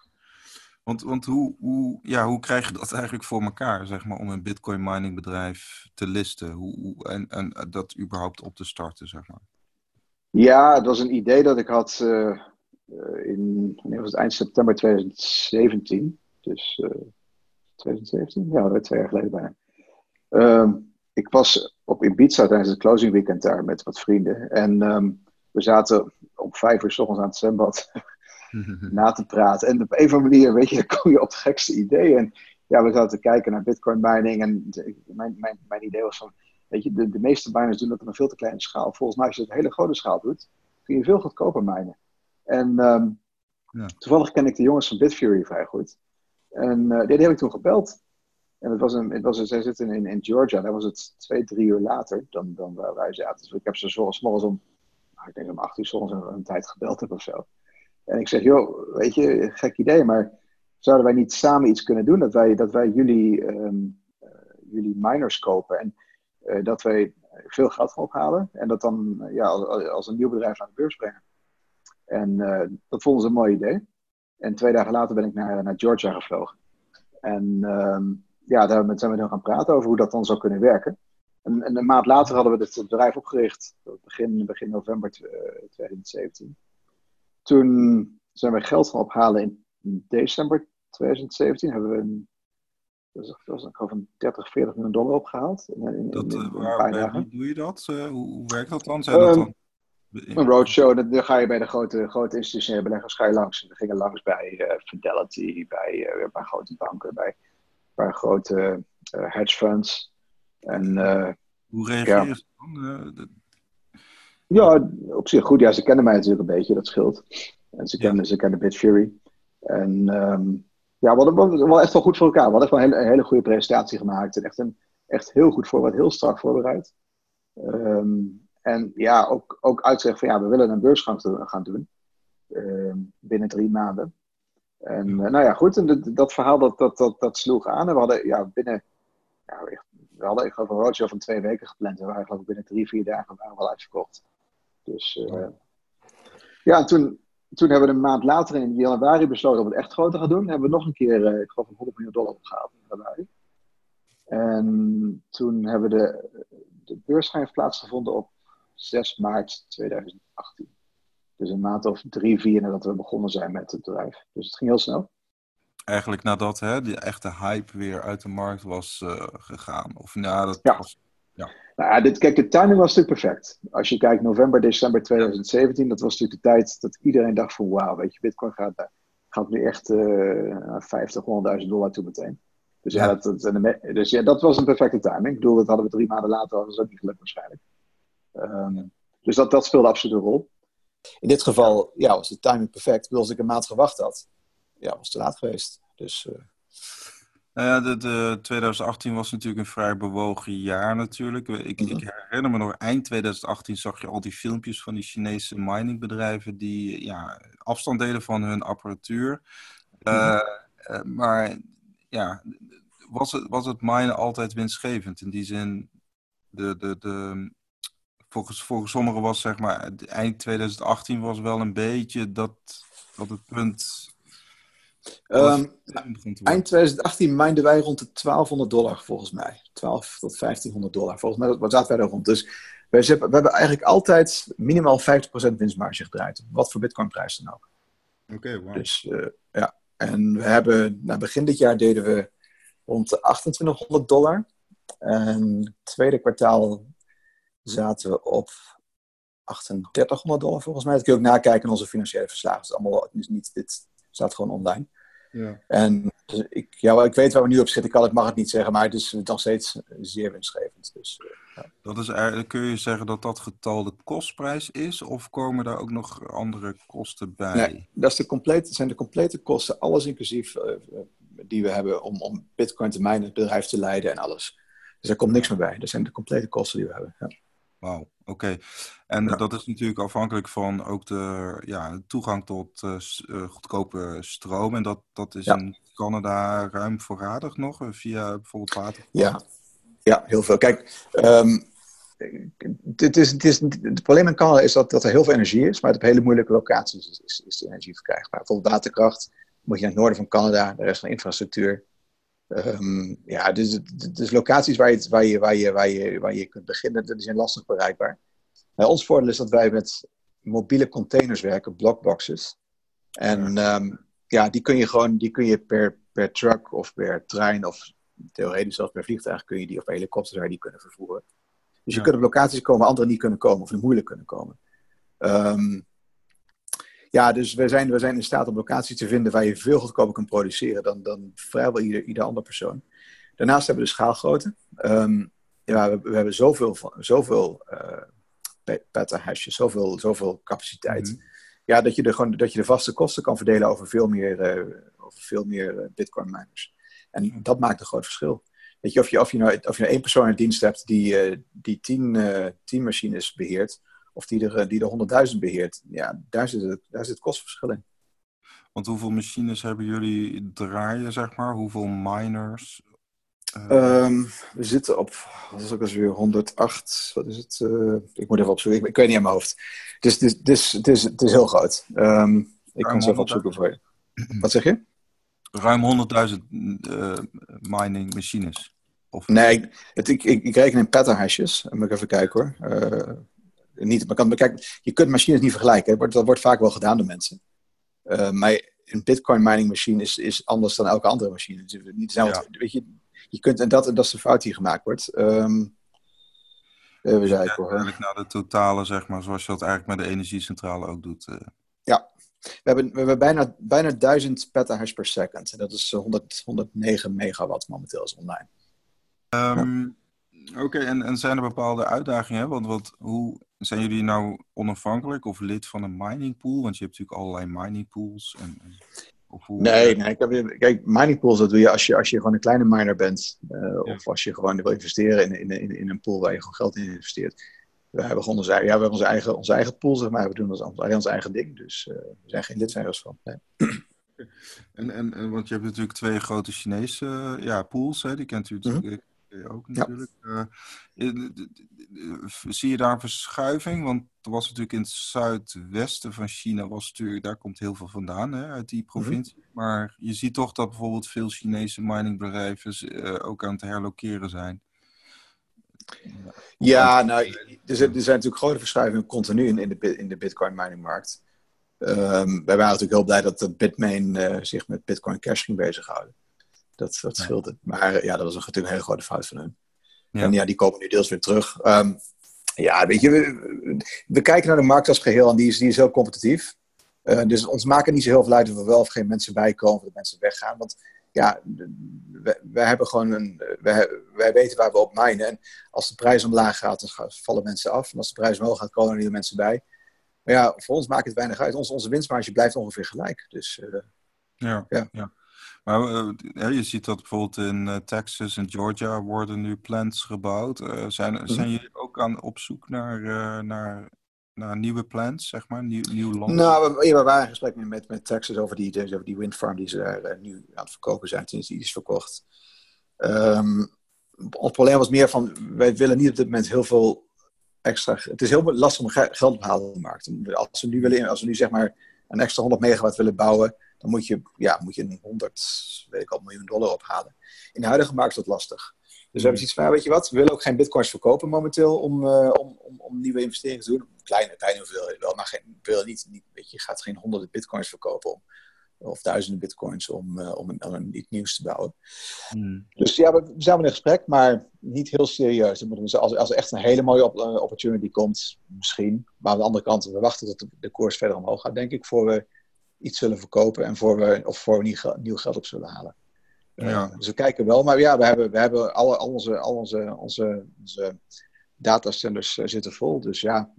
want, want hoe, hoe, ja, hoe krijg je dat eigenlijk voor elkaar, zeg maar, om een bitcoin mining bedrijf te listen? Hoe, hoe, en, en dat überhaupt op te starten, zeg maar? Ja, het was een idee dat ik had uh, in wanneer was het, eind september 2017. Dus uh, 2017? Ja, dat twee jaar geleden bijna. Um, ik was op Ibiza tijdens het closing weekend daar met wat vrienden. En um, we zaten om vijf uur s ochtends aan het zwembad [LAUGHS] na te praten. En op een of andere manier, weet je, [LAUGHS] kom je op het gekste idee. En ja, we zaten te kijken naar bitcoin mining. En mijn, mijn, mijn idee was van, weet je, de, de meeste miners doen dat op een veel te kleine schaal. Volgens mij als je het een hele grote schaal doet, kun je veel goedkoper minen. En um, ja. toevallig ken ik de jongens van Bitfury vrij goed. En uh, die heb ik toen gebeld. En het was een, het was een, zij zitten in, in Georgia, daar was het twee, drie uur later dan, dan waar wij zaten. Dus ik heb ze zoals om, nou, ik denk om acht uur soms een, tijd gebeld heb of zo. En ik zeg, joh, weet je, gek idee, maar zouden wij niet samen iets kunnen doen? Dat wij, dat wij jullie, um, uh, jullie miners kopen en uh, dat wij veel geld gaan ophalen. En dat dan ja, als, een nieuw bedrijf aan de beurs brengen. En dat vonden ze een mooi idee. En twee dagen later ben ik naar, naar Georgia gevlogen. En um, ja, daar zijn we dan gaan praten over hoe dat dan zou kunnen werken. En, en een maand later hadden we het bedrijf opgericht, begin, begin november 2017. Toen zijn we geld gaan ophalen in december 2017. Hebben we een, dat was, een 30, 40 miljoen dollar opgehaald. In, in, dat, in waar, hoe doe je dat? Uh, hoe, hoe, werkt dat dan? Zijn um, dat dan? Een roadshow, dan ga je bij de grote, grote institutionele beleggers ga je langs. We gingen langs bij uh, Fidelity, bij uh, een paar grote banken, bij paar grote uh, hedge funds. En, Hoe reageer je dan? Uh, ja, op zich goed. Ja, ze kennen mij natuurlijk een beetje, dat scheelt. En ze kennen, ja. ze kennen Bitfury. En um, ja, we hadden wel echt wel goed voor elkaar. We hadden echt wel een hele, een hele goede presentatie gemaakt. En echt, een, echt heel goed voor wat heel strak voorbereid. Um, en ja, ook, ook uitzeggen van ja, we willen een beursgang gaan doen. Um, binnen drie maanden. En uh, nou ja, goed, en dat, dat verhaal dat, dat, dat, dat, sloeg aan. En we hadden ja, binnen, ja, we hadden ik geloof een roadshow van twee weken gepland. En we waren geloof ik binnen drie, vier dagen waren we al uitverkocht. Dus uh, ja, en toen, toen hebben we een maand later in januari besloten dat we het echt groter gaan doen. Hebben we nog een keer, uh, ik geloof een 100 miljoen dollar opgehaald in januari. En toen hebben we de, de beursgang heeft plaatsgevonden op 6 maart 2018. Dus een maand of drie, vier nadat we begonnen zijn met het bedrijf. Dus het ging heel snel. Eigenlijk nadat hè, die echte hype weer uit de markt was uh, gegaan. Of nou, dat ja. was. Ja. Nou dit, kijk, de timing was natuurlijk perfect. Als je kijkt november, december 2017, dat was natuurlijk de tijd dat iedereen dacht van wauw, weet je, Bitcoin gaat, gaat nu echt uh, 50, 100.000 dollar toe meteen. Dus ja, ja dat, dat, dus ja, dat was een perfecte timing. Ik bedoel, dat hadden we drie maanden later, was ook niet gelukt waarschijnlijk. Um, dus dat, dat speelde absoluut een rol. In dit geval ja, was de timing perfect. Als ik een maand gewacht had, ja, was het te laat geweest. Dus, uh... Nou ja, de, de, 2018 was natuurlijk een vrij bewogen jaar natuurlijk. Ik, ik, mhm. herinner me nog, eind 2018 zag je al die filmpjes van die Chinese miningbedrijven die ja, afstand deden van hun apparatuur. Uh, uh, maar ja, was het, was het minen altijd winstgevend? In die zin, de, de, de, volgens, volgens sommigen was zeg maar, eind 2018 was wel een beetje dat, dat het punt... Um, eind 2018 mijnden wij rond de 1200 dollar volgens mij. 12 tot 1500 dollar. Volgens mij wat zaten wij daar rond. Dus wij, we hebben eigenlijk altijd minimaal 50% winstmarge gedraaid. Wat voor bitcoinprijs dan ook. Oké, wow. Dus uh, ja, en we hebben, na begin dit jaar deden we rond de 2800 dollar. En tweede kwartaal zaten we op 3800 dollar volgens mij. Dat kun je ook nakijken in onze financiële verslagen. Het is allemaal niet, dit staat gewoon online. Ja. En dus ik, ja, ik weet waar we nu op zitten. Ik, kan, ik mag het niet zeggen, maar het is nog steeds zeer winstgevend. Dus, ja. dat is, kun je zeggen dat dat getal de kostprijs is? Of komen daar ook nog andere kosten bij? Nee, dat is de complete, zijn de complete kosten, alles inclusief uh, die we hebben om, om Bitcoin te mijnen, het bedrijf te leiden en alles. Dus daar komt niks meer bij. Dat zijn de complete kosten die we hebben. Ja. Wauw, oké. En dat is natuurlijk afhankelijk van ook de ja, toegang tot uh, goedkope stroom. En dat, dat is in Canada ruim voorradig nog, eh, via bijvoorbeeld water. Ja. ja, heel veel. Kijk, um, het, is, het, is, het probleem in Canada is dat, dat er heel veel energie is, maar op hele moeilijke locaties is, is, is de energie verkrijgbaar. Bijvoorbeeld waterkracht moet je naar het noorden van Canada, de rest van de infrastructuur. Um, ja, dus, dus locaties waar je, waar, je, waar, je, waar, je, waar je kunt beginnen, die zijn lastig bereikbaar. Nou, ons voordeel is dat wij met mobiele containers werken, blockboxes. En um, ja die kun je gewoon die kun je per, per truck of per trein of theoretisch zelfs per vliegtuig kun je die of per helikopter zou je die kunnen vervoeren. Dus je kunt op locaties komen waar anderen niet kunnen komen of moeilijk kunnen komen. Um, ja, dus we zijn, we zijn in staat om locaties te vinden waar je veel goedkoper kunt produceren dan, dan vrijwel ieder, ieder andere persoon. Daarnaast hebben we de schaalgrootte. Um, ja, we, we, hebben zoveel, zoveel uh, petahashes, zoveel, zoveel capaciteit. Mhm. Ja, dat je, de, gewoon, dat je de vaste kosten kan verdelen over veel meer, uh, over veel meer uh, bitcoin miners. En dat maakt een groot verschil. Weet je, of je, of je, nou, of je nou één persoon in dienst hebt die, die tien, tien machines beheert, of die er, die er 100.000 beheert. Ja, daar zit, het, daar zit kostverschil in. Want hoeveel machines hebben jullie draaien, zeg maar? Hoeveel miners? Uh... Um, we zitten op, wat is ook eens weer, 108, wat is het? Uh, ik moet even opzoeken, ik, ik weet niet aan mijn hoofd. Dus het is, het het het heel groot. Um, ik kan zo even opzoeken voor je. Wat zeg je? Ruim 100.000 uh, mining machines. Of... Nee, het, ik, ik, ik reken in petahashes. Moet ik even kijken hoor. Niet, maar kan, kijk, je kunt machines niet vergelijken. Dat wordt, vaak wel gedaan door mensen. Uh, maar een Bitcoin mining machine is, is anders dan elke andere machine. Is niet ja. weet je, je kunt, en dat, dat is de fout die gemaakt wordt. Um, even kijken hoor. Eigenlijk naar de totale, zeg maar, zoals je dat eigenlijk met de energiecentrale ook doet. Uh. Ja, we hebben, we hebben bijna, bijna 1000 petahash per second. En dat is 100, 109 megawatt momenteel is online. Um, Oké, en, en zijn er bepaalde uitdagingen? Want wat, hoe zijn jullie nou onafhankelijk of lid van een mining pool? Want je hebt natuurlijk allerlei mining pools. En, of hoe... Nee, nee heb, kijk, mining pools dat doe je als je, als je gewoon een kleine miner bent. Uh, Of als je gewoon wil investeren in, in, in, een pool waar je gewoon geld in investeert. We hebben gewoon onze, ja, we hebben onze, eigen, onze eigen pool, zeg maar. We doen ons, ons eigen ding. Dus uh, we zijn geen lid van. Nee. En, en, want je hebt natuurlijk twee grote Chinese ja, pools, hè? die kent u mhm. natuurlijk ook natuurlijk. Ja. Uh, zie je daar een verschuiving? Want er was natuurlijk in het zuidwesten van China, was natuurlijk, daar komt heel veel vandaan hè, uit die mhm. provincie. Mm -hmm. Maar je ziet toch dat bijvoorbeeld veel Chinese miningbedrijven ook aan het herlokeren zijn. Ja, nou, er zijn, er zijn natuurlijk grote verschuivingen continu in, in, de, in de Bitcoin miningmarkt. Um, wij waren natuurlijk heel blij dat Bitmain uh, zich met Bitcoin Cash ging bezighouden. Dat, dat scheelde. Maar ja, dat was natuurlijk een hele grote fout van hun. Ja. En ja, die komen nu deels weer terug. Um, ja, weet je, we, we, kijken naar de markt als geheel en die is, die is heel competitief. Uh, dus ons maken niet zo heel veel uit of er wel of geen mensen bij komen of dat mensen weggaan. Want ja, wij, hebben gewoon een, wij, wij weten waar we op minen. En als de prijs omlaag gaat, dan vallen mensen af. En als de prijs omhoog gaat, komen er nieuwe mensen bij. Maar ja, voor ons maakt het weinig uit. Onze, onze winstmarge blijft ongeveer gelijk. Dus, uh, ja, ja. ja. Maar uh, je ziet dat bijvoorbeeld in uh, Texas en Georgia worden nu plants gebouwd. zijn, mm -hmm. zijn jullie ook aan op zoek naar, naar naar nieuwe plans, zeg maar, nieuw, nieuw land? Nou, we, we waren in gesprek met, met Texas over die, over die windfarm die ze daar nu aan het verkopen zijn, sinds die is verkocht. Um, ons probleem was meer van, wij willen niet op dit moment heel veel extra... Het is heel lastig om geld op te halen in de markt. Als we nu, willen, als we nu zeg maar een extra 100 megawatt willen bouwen, dan moet je, ja, moet je een 100 weet ik al, miljoen dollar ophalen. In de huidige markt is dat lastig. Dus we hebben zoiets van, weet je wat, we willen ook geen bitcoins verkopen momenteel om, uh, om, om, om, nieuwe investeringen te doen. Kleine, kleine hoeveelheden wel, maar geen, wil niet, niet, weet je, je gaat geen honderden bitcoins verkopen om, of duizenden bitcoins om, uh, om, een, om een, iets nieuws te bouwen. Hmm. Dus ja, we, zijn wel in gesprek, maar niet heel serieus. Als, als er echt een hele mooie op, uh, opportunity komt, misschien. Maar aan de andere kant, we wachten tot de, de koers verder omhoog gaat, denk ik, voor we iets zullen verkopen en voor we, of voor we nieuw, nieuw geld op zullen halen. Ja. dus we kijken wel, maar ja, we hebben, we hebben alle, al onze, al onze, onze, onze datacenters uh, zitten vol. Dus ja,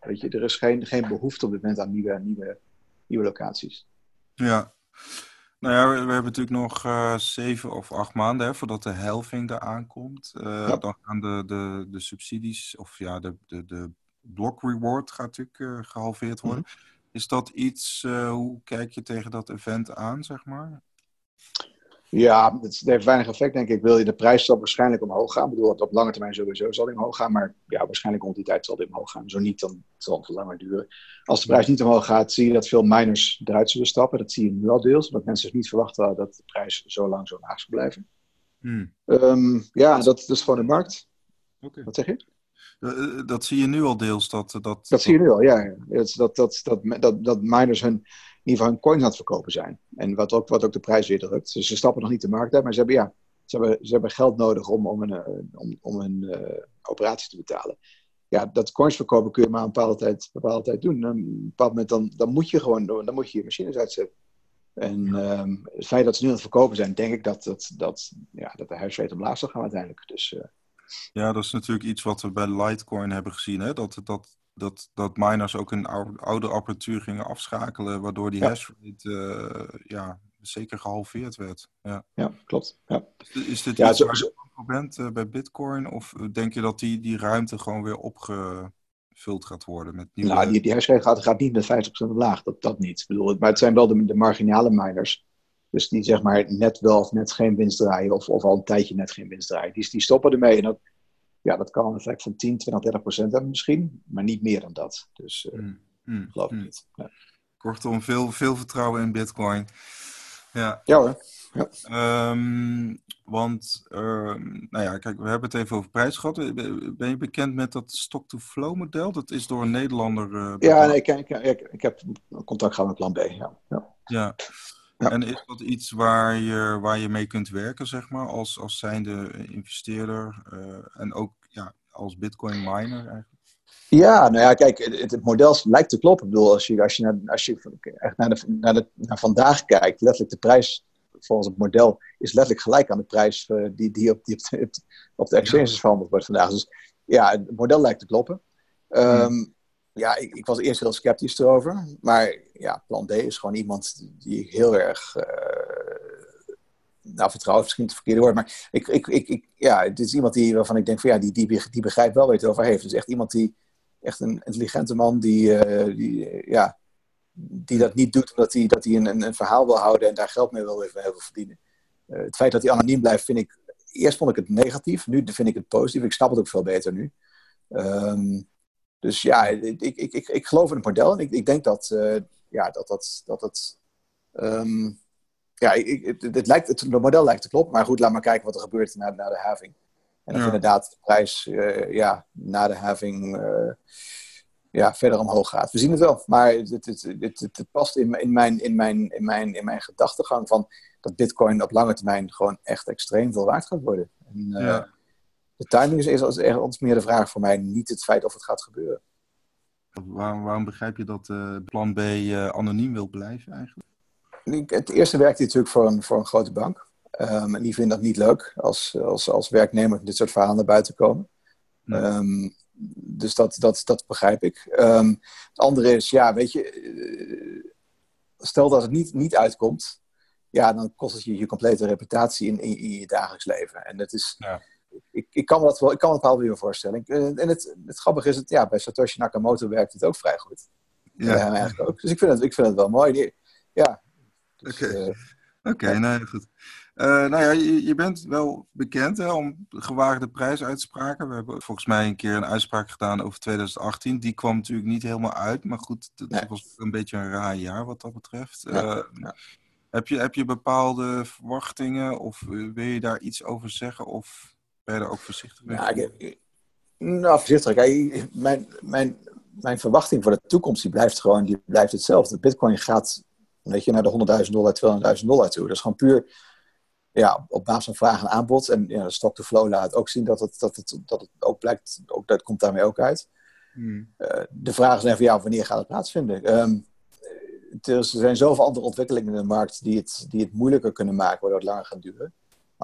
weet je, er is geen, geen behoefte op dit moment aan nieuwe, nieuwe, nieuwe locaties. Ja. Nou ja, we, we hebben natuurlijk nog uh, zeven of acht maanden hè, voordat de helving daar aankomt. Uh, ja. Dan gaan de, de, de subsidies, of ja, de, de, de block reward gaat natuurlijk gehalveerd worden. Mm -hmm. Is dat iets, hoe kijk je tegen dat event aan, zeg maar? Ja, het heeft weinig effect, denk ik. Wil je de prijs zal waarschijnlijk omhoog gaan. Ik bedoel, op lange termijn sowieso zal die omhoog gaan. Maar ja, waarschijnlijk rond die tijd zal die omhoog gaan. Zo niet, dan zal het langer duren. Als de prijs niet omhoog gaat, zie je dat veel miners eruit zullen stappen. Dat zie je nu al deels. Omdat mensen dus niet verwachten dat de prijs zo lang zo laag zou blijven. Hmm. Um, ja, dat, dat, is gewoon de markt. Okay. Wat zeg je? Dat zie je nu al deels. Dat, dat, dat, dat zie je nu al, ja. Dat, dat, dat, dat, dat, dat miners hun in ieder geval hun coins aan het verkopen zijn. En wat ook, wat ook de prijs weer drukt. Dus ze stappen nog niet de markt uit, maar ze hebben, ja, ze hebben, ze hebben geld nodig om, om, een, eh, om, om hun uh, operaties te betalen. Ja, dat coins verkopen kun je maar een bepaalde tijd, een bepaalde tijd doen. Op een bepaald moment dan, dan moet je gewoon dan moet je je machines uitzetten. En um, het feit dat ze nu aan het verkopen zijn, denk ik dat, dat, dat, ja, dat de huisrate omlaag zal gaan uiteindelijk. Dus, uh... ja, dat is natuurlijk iets wat we bij Litecoin hebben gezien. Hè? Dat, dat dat, dat miners ook een oude apparatuur gingen afschakelen, waardoor die ja. hashrate uh, ja, zeker gehalveerd werd. Ja, ja klopt. Ja. Is, is dit ja, iets zo, waar je op bent uh, bij Bitcoin? Of denk je dat die, die ruimte gewoon weer opgevuld gaat worden met nieuwe... Nou, die, die hashrate gaat, gaat niet met 50% omlaag, dat, dat niet. Ik bedoel, maar het zijn wel de, de marginale miners. Dus die zeg maar net wel of net geen winst draaien, of, of al een tijdje net geen winst draaien. Die, die stoppen ermee en dat, ja, dat kan een effect van 10, 20, 30 procent hebben misschien, maar niet meer dan dat. Dus uh, mm, mm, geloof ik mm. niet. Ja. Kortom, veel, veel vertrouwen in Bitcoin. Ja, ja hoor. Ja. Um, want, uh, nou ja, kijk, we hebben het even over prijs gehad. Ben je bekend met dat stock-to-flow model? Dat is door een Nederlander. Uh, ja, nee, ik, ik, ik, ik, heb contact gehad met Plan B. Ja. ja. ja. Ja. En is dat iets waar je, waar je mee kunt werken, zeg maar, als, als zijnde investeerder uh, en ook ja, als bitcoin miner eigenlijk? Ja, nou ja, kijk, het, het, model lijkt te kloppen. Ik bedoel, als je, als je, naar, als je echt naar, de, naar, de, naar vandaag kijkt, letterlijk de prijs volgens het model is letterlijk gelijk aan de prijs uh, die, die, op, die op, de, op de exchanges verhandeld wordt vandaag. Dus ja, het model lijkt te kloppen. Um, ja, ik, ik, was eerst heel sceptisch erover. Maar ja, Plan D is gewoon iemand die heel erg. Uh, nou, vertrouwen misschien het verkeerde woord. Maar ik, ik, ik, ik, ja, dit is iemand die, waarvan ik denk van ja, die, die, die begrijpt wel wat je over heeft. Dus echt iemand die. Echt een intelligente man die, uh, die, ja, die dat niet doet omdat hij, dat hij een, een, verhaal wil houden en daar geld mee wil, wil verdienen. Uh, het feit dat hij anoniem blijft, vind ik. Eerst vond ik het negatief, nu vind ik het positief. Ik snap het ook veel beter nu. Um, dus ja, ik, ik, ik, ik geloof in het model en ik, ik denk dat, uh, ja, dat, dat, dat het. Um, ja, ik, het, het, lijkt, het, model lijkt te kloppen, maar goed, laat maar kijken wat er gebeurt na, na de having. En of ja. inderdaad de prijs uh, ja, na de having uh, ja, verder omhoog gaat. We zien het wel, maar het, het, het, het, past in, in, mijn, in, mijn, in, mijn, in mijn gedachtegang van dat Bitcoin op lange termijn gewoon echt extreem veel waard gaat worden. En, ja de timing is, is, is meer de vraag voor mij, niet het feit of het gaat gebeuren. Waarom, waarom begrijp je dat uh, plan B uh, anoniem wil blijven eigenlijk? Het eerste werkt hij natuurlijk voor een, voor een grote bank. Um, en die vinden dat niet leuk als, als, als werknemer dit soort verhalen naar buiten komen. Ehm, dus dat, dat, dat begrijp ik. Um, het andere is, ja, weet je, eh, stel dat het niet, niet uitkomt, ja, dan kost het je je complete reputatie in, in, je dagelijks leven. En dat is, ja. Ik, ik kan dat wel, ik kan het wel weer voorstellen. En het, het grappige is, het, ja, bij Satoshi Nakamoto werkt het ook vrij goed. Ja. Uh, eigenlijk ook. Dus ik vind, het, ik vind het wel mooi. Ja. Dus, Oké, okay. uh, okay, nou goed. Uh, nou ja, je, je, bent wel bekend hè, om gewaagde prijsuitspraken. We hebben volgens mij een keer een uitspraak gedaan over 2018. Die kwam natuurlijk niet helemaal uit, maar goed, het nee. was een beetje een raar jaar wat dat betreft. Ja, uh, ja. Heb, je, heb je bepaalde verwachtingen of wil je daar iets over zeggen? Of ben je daar ook voorzichtig mee? Ja, ik, nou, voorzichtig. Kijk, mijn, mijn, mijn verwachting voor de toekomst die blijft gewoon die blijft hetzelfde. Bitcoin gaat weet je, naar de 100.000 dollar, 200.000 dollar toe. Dat is gewoon puur ja, op basis van vraag en aanbod. En ja, stock to flow laat ook zien dat het, dat het, dat het ook blijkt, ook, dat komt daarmee ook uit. Hmm. Uh, de vraag is even, ja, wanneer gaat het plaatsvinden? Um, er zijn zoveel andere ontwikkelingen in de markt die het, die het moeilijker kunnen maken, waardoor het langer gaat duren.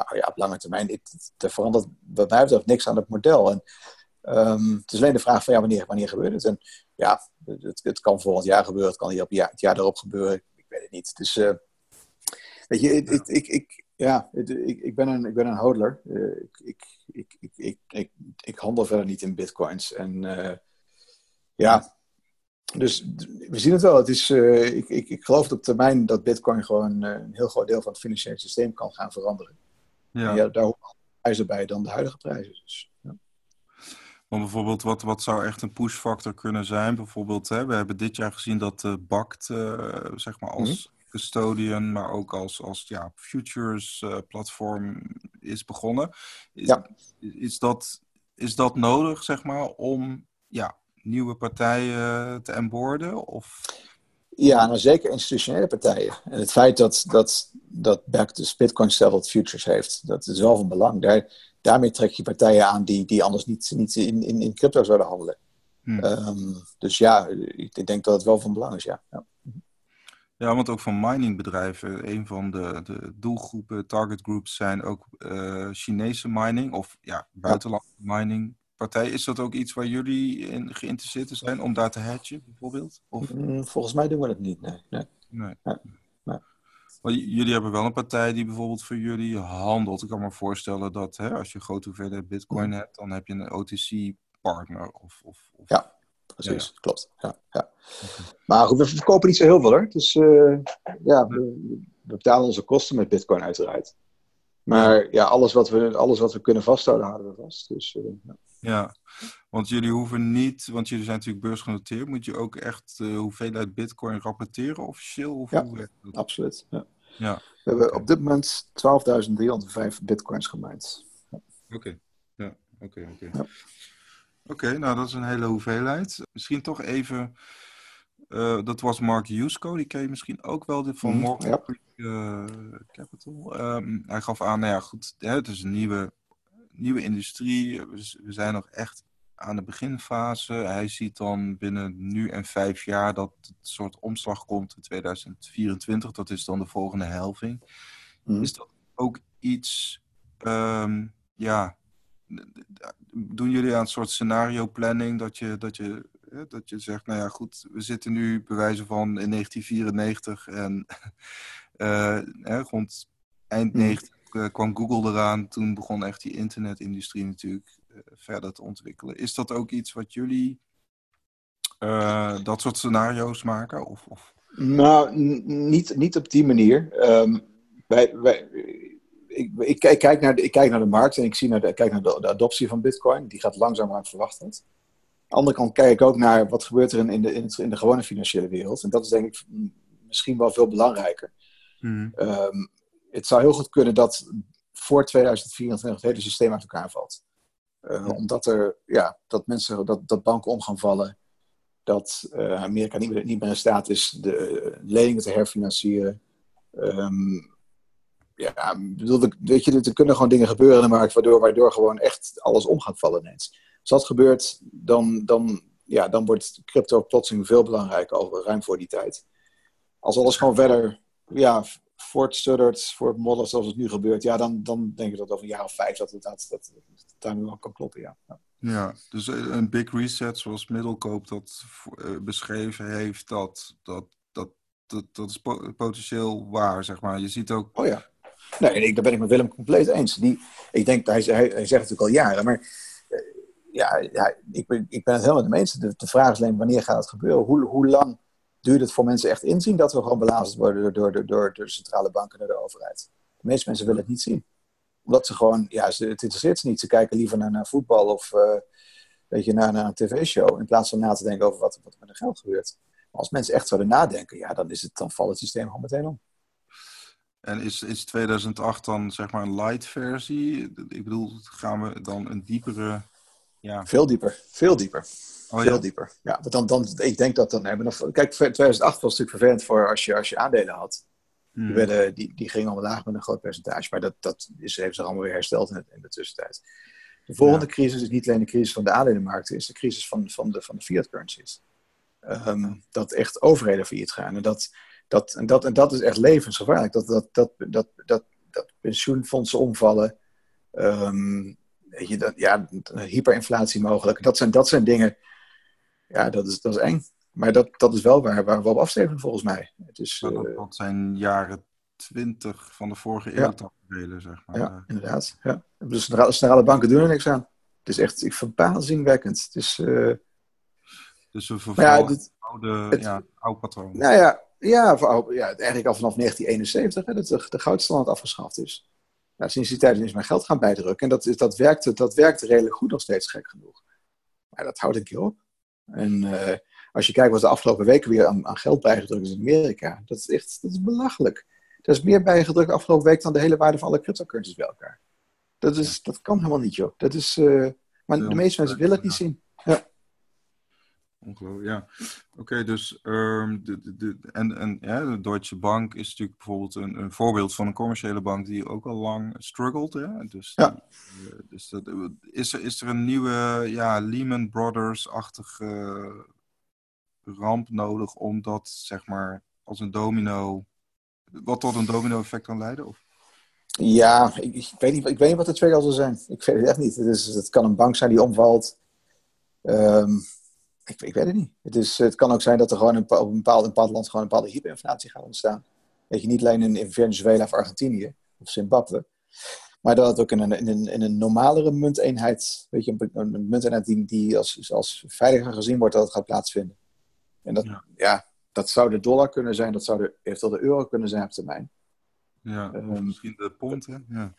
Maar ja, op lange termijn, het, verandert wat mij betreft niks aan het model. En um, het is alleen de vraag van, ja, wanneer, wanneer gebeurt het? En ja, het, het kan volgend jaar gebeuren, het kan hier op jaar, het jaar erop gebeuren, ik weet het niet. Dus, uh, weet je, ik, ik, ja, ik, ik, ben een, ik ben een. Uh, ik, ik, ik, ik, ik, handel verder niet in bitcoins. En uh, ja, dus we zien het wel. Het is, ik, ik, ik geloof op termijn dat bitcoin gewoon een heel groot deel van het financiële systeem kan gaan veranderen. Ja. En ja daar horen prijzen bij dan de huidige prijzen. Dus, ja. Maar bijvoorbeeld, wat, wat zou echt een push-factor kunnen zijn? Bijvoorbeeld, hè, we hebben dit jaar gezien dat uh, BACT, zeg maar, als... Mm -hmm custodian, maar ook als, als ja, futures uh, platform is begonnen. Is, ja. is, dat, is dat nodig, zeg maar, om ja, nieuwe partijen te onboarden? Of... Ja, nou zeker institutionele partijen. En het feit dat, dat, dat Back dus Bitcoin settled futures heeft, dat is wel van belang. Daar, daarmee trek je partijen aan die, die anders niet, niet in, in, in crypto zouden handelen. Hmm. Um, dus ja, ik denk dat het wel van belang is, ja. ja. Ja, want ook van miningbedrijven, een van de, de doelgroepen, target groups zijn ook uh, Chinese mining of ja, buitenlandse mining partijen. Is dat ook iets waar jullie in geïnteresseerd zijn om daar te hatchen bijvoorbeeld? Of? Mm, volgens mij doen we dat niet, nee. nee. nee. nee. Maar jullie hebben wel een partij die bijvoorbeeld voor jullie handelt. Ik kan me voorstellen dat hè, als je grote hoeveelheid bitcoin hebt, dan heb je een OTC-partner. Of, of, of, Ja, precies. Ja, Klopt. Ja, ja. Okay. Maar goed, we verkopen niet zo heel veel hoor. Dus uh, ja, we, we, betalen onze kosten met Bitcoin uiteraard. Maar ja, alles wat we, alles wat we kunnen vasthouden, houden we vast. Dus, uh, ja. ja. want jullie hoeven niet, want jullie zijn natuurlijk beursgenoteerd, moet je ook echt uh, hoeveelheid Bitcoin rapporteren officieel? Of ja, hoe absoluut. Ja. Ja. We hebben op dit moment 12.305 Bitcoins gemijnd. Oké, okay. ja, oké, oké. Oké, nou dat is een hele hoeveelheid. Misschien toch even, uh, dat was Mark Yusko, die ken je misschien ook wel van mm, Morgan ja. uh, Capital. Um, hij gaf aan, nou ja goed, het is een nieuwe, nieuwe industrie. We, we, zijn nog echt aan de beginfase. Hij ziet dan binnen nu en vijf jaar dat het soort omslag komt in 2024. Dat is dan de volgende helving. Mm. Is dat ook iets, um, ja, doen jullie aan een soort scenario planning dat je, dat je, dat je zegt, nou ja goed, we zitten nu bewijzen van in 1994 en [LAUGHS] uh, rond eind 90 uh, hmm. kwam Google eraan. Toen begon echt die internetindustrie natuurlijk uh, verder te ontwikkelen. Is dat ook iets wat jullie dat soort scenario's maken? Of, of? Nou, niet, niet op die manier. Um, wij, wij, ik, ik, ik, kijk naar de, ik kijk naar de markt en ik zie naar de, kijk naar de, de adoptie van Bitcoin. Die gaat langzamer dan verwacht Aan de andere kant kijk ik ook naar wat gebeurt er in de, in, het, in de gewone financiële wereld. En dat is denk ik misschien wel veel belangrijker. Hmm. Um, het zou heel goed kunnen dat voor 2024 het hele systeem uit elkaar valt. Uh, Omdat er, ja, dat mensen, dat, dat banken om gaan vallen. Dat uh, Amerika niet meer, niet meer in staat is de leningen te herfinancieren. Um, ja, bedoel, weet je, er kunnen gewoon dingen gebeuren in de markt waardoor, waardoor gewoon echt alles om gaat vallen ineens. Als dat gebeurt, dan, dan, ja, dan wordt crypto plotseling veel belangrijker, al ruim voor die tijd. Als alles gewoon verder ja, voortstuddert, voortmoddert zoals het nu gebeurt, ja, dan, dan denk ik dat over een jaar of vijf dat het dat, dat, dat, wel kan kloppen, ja. ja. Ja, dus een big reset zoals Middelkoop dat beschreven heeft, dat, dat, dat, dat, dat is potentieel waar, zeg maar. Je ziet ook... Oh ja. Nee, daar ben ik met Willem compleet eens. Die, ik denk, hij, hij, hij zegt natuurlijk al jaren, maar ja, ik, ben, ik ben het helemaal met de eens. De, vraag is alleen wanneer gaat het gebeuren? Hoe, hoe lang duurt het voor mensen echt inzien dat we gewoon belazerd worden door, door, door, door de centrale banken en de overheid? De meeste mensen willen het niet zien. Omdat ze gewoon, ja, het interesseert ze niet. Ze kijken liever naar, naar voetbal of uh, weet je, naar, naar een tv-show. In plaats van na te denken over wat, wat met hun geld gebeurt. Maar als mensen echt zouden nadenken, ja, dan, is het, dan valt het systeem gewoon meteen om. En is, is 2008 dan zeg maar een light versie? Ik bedoel, gaan we dan een diepere ja. Veel dieper, veel dieper. Oh, veel dieper. Ja, dan, dan, ik denk dat dan hebben. Kijk, 2008 was natuurlijk vervelend voor als je, als je aandelen had. Die, hmm. werden, die, die gingen omlaag met een groot percentage. Maar dat, dat is, heeft zich allemaal weer hersteld in, de, in de tussentijd. De volgende crisis is niet alleen de crisis van de aandelenmarkten, is de crisis van, van, de, van de fiat currencies. Ehm, dat echt overheden failliet gaan. En dat, dat, en, dat, en dat is echt levensgevaarlijk. Dat, dat, dat, dat, dat, dat pensioenfondsen omvallen. Um, je, dat, ja, hyperinflatie mogelijk. Dat zijn, dat zijn dingen, ja, dat is, dat is eng. Maar dat, dat is wel waar, waar we op afstevenen volgens mij. Het is, dat, uh, dat, zijn jaren twintig van de vorige eeuw ja. zeg maar. Ja, inderdaad. Ja. Dus de centrale banken doen er niks aan. Het is echt verbazingwekkend. Het is... Uh, dus we vervallen ja, oude, het, ja, oud patroon. Nou ja, ja, voor, ja, eigenlijk al vanaf 1971 hè, dat de, de goudstandaard afgeschaft is. Nou, sinds die tijd is mijn geld gaan bijdrukken. En dat, is, dat, werkte, dat werkte redelijk goed nog steeds, gek genoeg. Maar dat houdt een keer op. En uh, als je kijkt wat de afgelopen weken weer aan, aan, geld bijgedrukt is in Amerika, dat is echt dat is belachelijk. Er is meer bijgedrukt de afgelopen week dan de hele waarde van alle cryptocurrencies bij elkaar. Dat, is, dat kan helemaal niet, joh. Dat is, uh, maar de meeste mensen willen het niet zien. Ja. Ongelooflijk, ja. Oké, dus um, de, de, en, en ja, de Deutsche Bank is natuurlijk bijvoorbeeld een, een voorbeeld van een commerciële bank die ook al lang struggelt. Ja? Dus, ja. Uh, dus dat, is, er, is er een nieuwe ja, Lehman Brothers-achtige ramp nodig om dat, zeg maar, als een domino, wat tot een domino-effect kan leiden? Of? Ja, ik, ik, weet niet, ik weet niet wat de triggers zal zijn. Ik weet het echt niet. Het, is, het kan een bank zijn die omvalt. Um, ik, ik, weet het niet. Het, is, het kan ook zijn dat er gewoon een, op een bepaald, bepaald land gewoon een bepaalde hyperinflatie gaat ontstaan. Weet je, niet alleen in, in Venezuela of Argentinië of Zimbabwe. Maar dat het ook in een, in een, in een normalere munteenheid, weet je, een, een munteenheid die, die als, als veiliger gezien wordt dat het gaat plaatsvinden. En dat, ja. dat zou de dollar kunnen zijn, dat zou de, eventueel de euro kunnen zijn op termijn. Ja, um, misschien de pond, hè? Ja.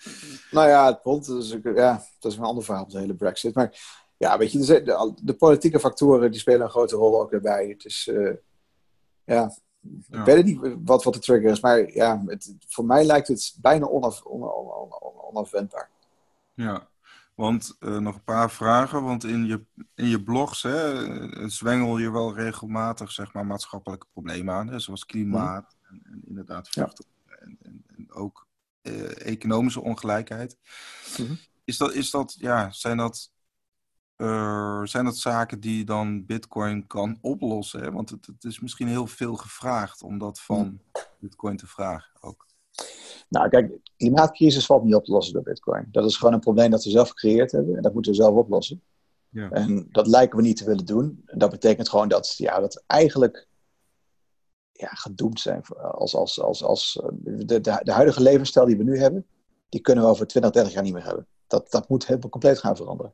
Nou ja, het pond, is, ja, dat is een ander verhaal, de hele brexit. Maar ja, weet je, de, de, politieke factoren die spelen een grote rol ook daarbij. Het is, uh, ja, ik weet niet wat, wat de trigger is, maar ja, het, voor mij lijkt het bijna onaf, on, on, on, onafwendbaar. Ja, want uh, nog een paar vragen, want in je, in je blogs hè, eh, zwengel je wel regelmatig zeg maar, maatschappelijke problemen aan, hè, zoals klimaat mm. en, en, inderdaad vluchten ja. en, en, en, ook uh, economische ongelijkheid. Mm. Is dat, is dat, ja, zijn dat uh, zijn dat zaken die dan Bitcoin kan oplossen? Hè? Want het, het, is misschien heel veel gevraagd om dat van hmm. Bitcoin te vragen ook. Nou, kijk, klimaatcrisis valt niet op te lossen door Bitcoin. Dat is gewoon een probleem dat we zelf gecreëerd hebben en dat moeten we zelf oplossen. Ja. En dat lijken we niet te willen doen. En dat betekent gewoon dat, ja, dat eigenlijk ja, gedoemd zijn. Als, als, als, als, de, de, de huidige levensstijl die we nu hebben, die kunnen we over 20, 30 jaar niet meer hebben. Dat, dat moet helemaal compleet gaan veranderen.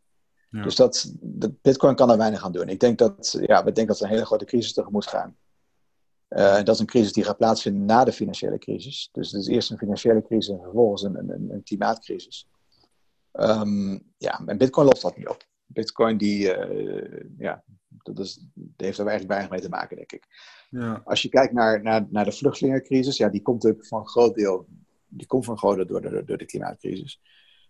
Dus dat, de Bitcoin kan er weinig aan doen. Ik denk dat, ja, we denken dat we een hele grote crisis tegemoet gaan. Uh, dat is een crisis die gaat plaatsvinden na de financiële crisis. Dus het is eerst een financiële crisis en vervolgens een, een, een klimaatcrisis. Um, ja, en Bitcoin lost dat niet op. Bitcoin die, uh, ja, dat, is, heeft er eigenlijk weinig mee te maken, denk ik. Ja. Als je kijkt naar, naar, naar de vluchtelingencrisis, ja, die komt natuurlijk van een groot deel, die komt van een groot deel door de, door de klimaatcrisis.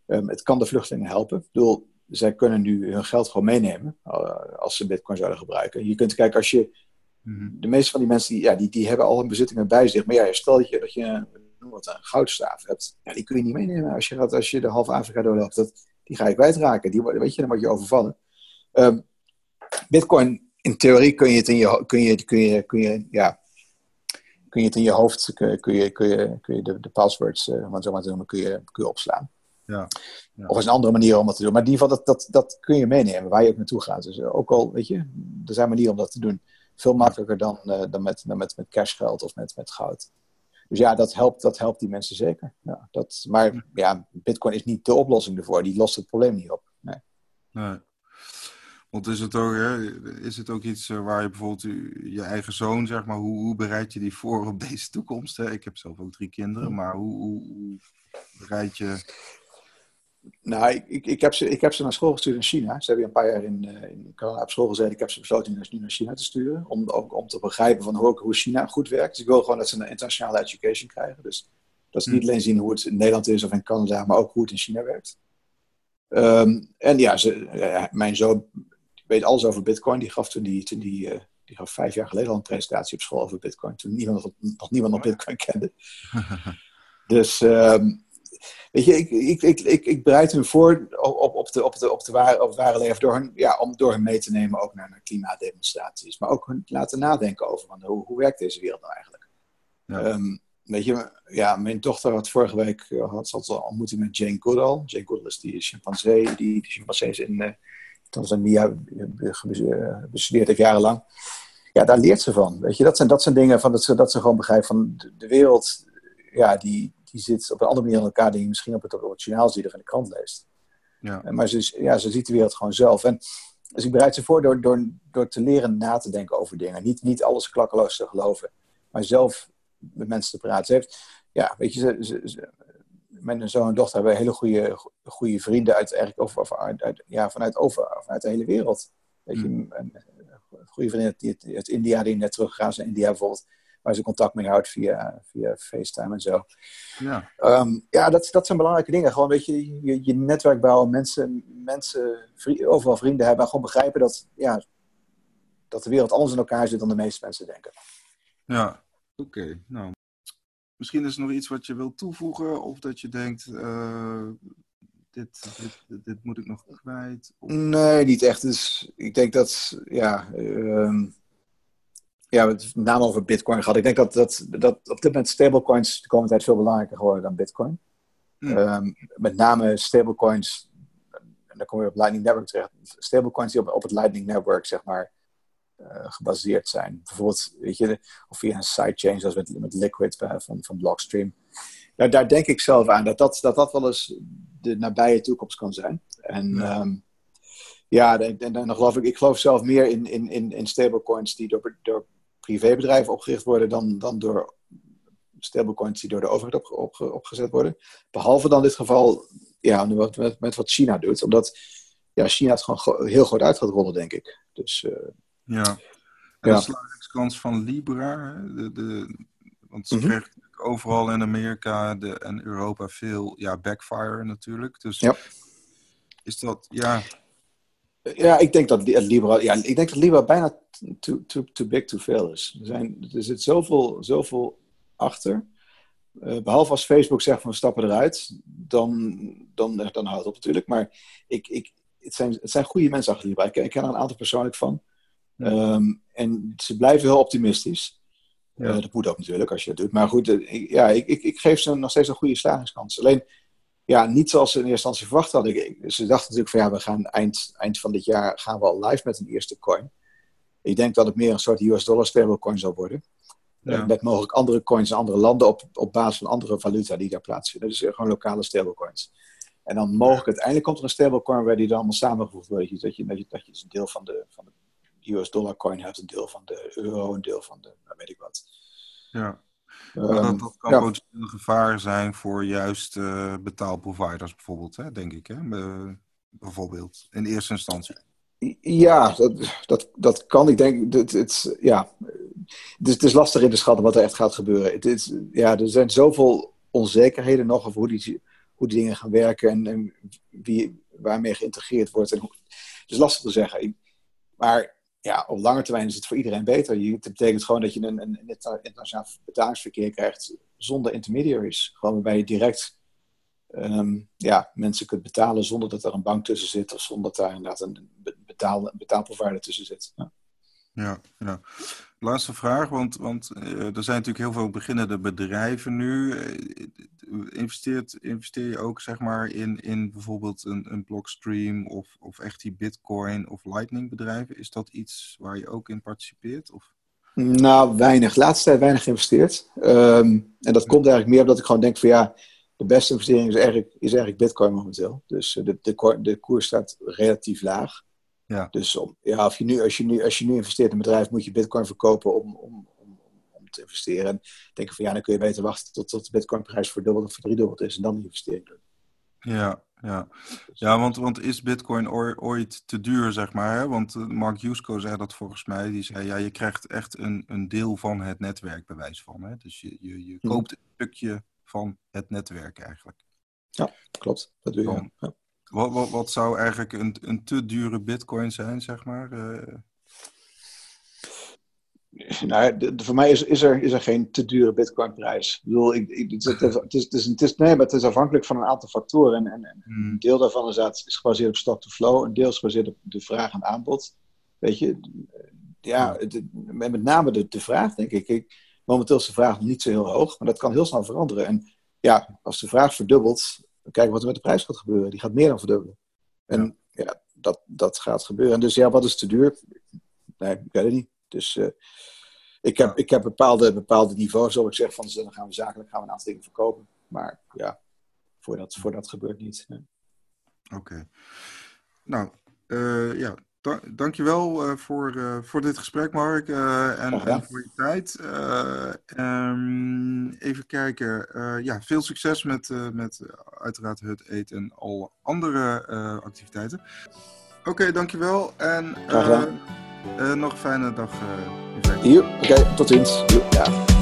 Um, het kan de vluchtelingen helpen. Ik bedoel, zij kunnen nu hun geld gewoon meenemen uh, als ze bitcoin zouden gebruiken. Je kunt kijken als je, mhm. de meeste van die mensen die, ja, die, die hebben al hun bezittingen bij zich. Maar ja, stel dat je, dat je wat, een goudstaaf hebt, ja, die kun je niet meenemen als je, als je de halve Afrika doorloopt. Dat, die ga je kwijtraken, die, weet je, dan word je overvallen. Um, bitcoin, in theorie kun je het in je, kun je, kun je, kun je, ja, kun je het in je hoofd, kun, je, kun je, kun je, kun je de, de passwords, uh, zo maar te noemen, kun je, kun je opslaan. Ja. ja. Of is een andere manier om dat te doen. Maar in ieder geval, dat, dat, dat kun je meenemen waar je ook naartoe gaat. Dus ook al, weet je, er zijn manieren om dat te doen. Veel makkelijker dan, uh, dan, met, dan met, met cashgeld of met, met goud. Dus ja, dat helpt, dat helpt die mensen zeker. Ja, dat, maar ja, Bitcoin is niet de oplossing ervoor. Die lost het probleem niet op. Nee. nee. Want is het ook, hè, is het ook iets eh, waar je bijvoorbeeld je eigen zoon, zeg maar, hoe, hoe bereid je die voor op [LAUGHS] deze toekomst? Hè? Ik heb zelf ook drie kinderen, maar hoe, hoe, hoe bereid je nou, ik, ik, ik, heb ze, ik heb ze naar school gestuurd in China. Ze hebben een paar jaar in, uh, in Canada op school gezeten. Ik heb ze besloten nu naar China te sturen. Om, ook, om te begrijpen van hoe, hoe China goed werkt. Dus ik wil gewoon dat ze een internationale education krijgen. Dus dat ze niet hmm. alleen zien hoe het in Nederland is of in Canada, maar ook hoe het in China werkt. Ehm, en ja, ze, mijn zoon weet alles over Bitcoin. Die gaf toen die, toen die, uh, die gaf vijf jaar geleden al een presentatie op school over Bitcoin. Toen niemand, nog niemand nog Bitcoin kende. [LAUGHS] dus um, Weet je, ik, ik, ik, ik, ik bereid hem voor op, op, de, op, de, op, de ware, op het ware leven door hen, ja, om door hen mee te nemen ook naar, naar klimaatdemonstraties. Maar ook hun laten nadenken over van, hoe, hoe werkt deze wereld nou eigenlijk? Ja. Um, weet je, ja, mijn dochter had vorige week eh, had, had een ontmoeting met Jane Goodall. Jane Goodall is die chimpansee, die, die chimpansees in uh, Tanzania bestudeerd heeft jarenlang. Ja, daar leert ze van. Weet je, dat zijn, dat zijn dingen van dat ze, dat ze gewoon begrijpt van de, de wereld, ja, die, die zit op een andere manier in elkaar die je misschien op het, journaal ziet of in de krant leest. Ja. Maar ze, ja, ze ziet de wereld gewoon zelf. En dus ik bereid ze voor door, door, door te leren na te denken over dingen. Niet, niet alles klakkeloos te geloven, maar zelf met mensen te praten. Ze heeft, ja, weet je, ze, ze, ze mijn zoon en dochter hebben hele goede, goede vrienden uit, eigenlijk over, uit, ja, vanuit, over, vanuit de hele wereld. Weet je, mm. een, goede vrienden uit, uit India die net teruggegaan zijn. India bijvoorbeeld waar ze contact mee houdt via, via FaceTime en zo. Ja, um, ja dat, dat zijn belangrijke dingen. Gewoon, weet je, je, je netwerk bouwen, mensen, mensen overal vrienden hebben en gewoon begrijpen dat, ja, dat de wereld anders in elkaar zit dan de meeste mensen denken. Ja, oké. Nou, misschien is er nog iets wat je wilt toevoegen of dat je denkt, uh, dit, dit, dit, moet ik nog kwijt? Of... Nee, niet echt. Dus ik denk dat, ja, um, ja, met name over Bitcoin gehad. Ik denk dat, dat, dat op dit moment stablecoins de komende tijd veel belangrijker geworden dan Bitcoin. Hmm. Ehm, met name stablecoins, en dan kom je op Lightning Network terecht. Stablecoins die op, op het Lightning Network, zeg maar, uh, gebaseerd zijn. Bijvoorbeeld, weet je, of via een sidechain, zoals met, met Liquid uh, van, van Blockstream. Daar denk ik zelf aan dat dat, dat dat wel eens de nabije toekomst kan zijn. En ja. Um, ja, en, dan geloof ik, ik geloof zelf meer in, in, in, in stablecoins die door, door privébedrijven opgericht worden dan, dan door stablecoins die door de overheid op, opgezet worden. Behalve dan in dit geval ja, met, met, met, wat China doet. Omdat ja, China het gewoon heel goed uit gaat rollen, denk ik. Dus, uh, ja. En ja. de slagingskans van Libra, de, de, want ze mm -hmm. overal in Amerika de, en Europa veel ja, backfire natuurlijk. Dus ja. is dat, ja, ja, ik denk dat Libra, ja, ik denk dat Libra bijna too, too, too big to fail is. Er, zijn, er zit zoveel, zoveel achter. Uh, behalve als Facebook zegt van we stappen eruit, dan, dan, dan houdt het op natuurlijk. Maar ik, ik, het, zijn, het zijn goede mensen achter Libra. Ik, ik ken er een aantal persoonlijk van. Um, en ze blijven heel optimistisch. Ja. Uh, dat moet ook natuurlijk als je dat doet. Maar goed, uh, ik, ja, ik, ik, ik geef ze nog steeds een goede slagingskans. Alleen ja, niet zoals ze in eerste instantie verwacht hadden. Ze dachten natuurlijk van ja, we gaan eind, eind van dit jaar gaan we al live met een eerste coin. Ik denk dat het meer een soort US dollar stablecoin zal worden. Ja. Met mogelijk andere coins in andere landen op, op basis van andere valuta die daar plaatsvinden. Dus gewoon lokale stablecoins. En dan mogelijk uiteindelijk komt er een stablecoin waar die dan allemaal samengevoegd wordt. Dat je, dat je, dat je dus een deel van de, van de US dollar coin hebt, een deel van de euro, een deel van de, nou, weet ik wat. Ja. Dat, dat, kan ja. potentieel gevaar zijn voor juist uh, betaalproviders bijvoorbeeld, hè, denk ik. Hè? bijvoorbeeld, in eerste instantie. Ja, dat, dat, dat kan. Ik denk, het, het, ja. het, is, het is lastig in te schatten wat er echt gaat gebeuren. Het, is, ja, er zijn zoveel onzekerheden nog over hoe die, hoe die dingen gaan werken en, en wie, waarmee geïntegreerd wordt. En hoe, het is lastig te zeggen. Maar ja, op lange termijn is het voor iedereen beter. Het betekent gewoon dat je een, een, internationaal betalingsverkeer krijgt zonder intermediaries. Gewoon waarbij je direct um, ja, mensen kunt betalen zonder dat er een bank tussen zit of zonder dat daar inderdaad een, betaal, betaalprovider tussen zit. Ja. Ja, ja. Laatste vraag, want, want er zijn natuurlijk heel veel beginnende bedrijven nu. investeert, investeer je ook zeg maar in, in bijvoorbeeld een, een Blockstream of, of echt die Bitcoin of Lightning bedrijven? Is dat iets waar je ook in participeert? Of? Nou, weinig. Laatste tijd weinig geïnvesteerd. Ehm, en dat komt eigenlijk meer omdat ik gewoon denk van ja, de beste investering is eigenlijk, is eigenlijk Bitcoin momenteel. Dus de, de, de koers staat relatief laag. Ja. Dus om, ja, of je nu, als, je nu, als je nu investeert in een bedrijf, moet je bitcoin verkopen om, om, om, om te investeren. En denken van ja, dan kun je beter wachten tot, tot de bitcoinprijs verdubbeld of verdriedubbeld is en dan die investering doen. Ja, ja. ja want, want is bitcoin ooit te duur, zeg maar? Hè? Want eh, Mark Jusko zei dat volgens mij. Die zei, ja, je krijgt echt een, een deel van het netwerk bewijs van. Hè? Dus je, je, je mhm. koopt een stukje van het netwerk eigenlijk. Ja, klopt. Dat doe je. Ja. Wat, wat, wat zou eigenlijk een, een te dure bitcoin zijn, zeg maar? Uh... Nou, de, voor mij is, is, er, is er geen te dure bitcoinprijs. Ik bedoel, ik, ik, het, is, het, is, het, is, nee, maar het is afhankelijk van een aantal factoren. En, en, en hmm. Een deel daarvan is, is gebaseerd op stock-to-flow. Een deel is gebaseerd op de vraag en aanbod. Weet je, ja, met name de, de vraag, denk ik. ik. Momenteel is de vraag niet zo heel hoog, maar dat kan heel snel veranderen. En ja, als de vraag verdubbelt, kijken wat er met de prijs gaat gebeuren. Die gaat meer dan verdubbelen. En ja, dat, dat gaat gebeuren. En dus ja, wat is te duur? Nee, ik weet het niet. Dus uh, ik heb, ik heb bepaalde, bepaalde niveaus waarop ik zeg van dan gaan we zakelijk gaan we een aantal dingen verkopen. Maar ja, voordat, voordat gebeurt niet. Oké. Nou, uh, ja, da dankjewel uh, voor, uh, voor dit gesprek, Mark. Uh, en, en, voor je tijd. Um, even kijken. ja, veel succes met, met uiteraard het eten en alle andere activiteiten. Oké, okay, dankjewel. En nog een fijne dag. Oké, okay, tot ziens. Ja.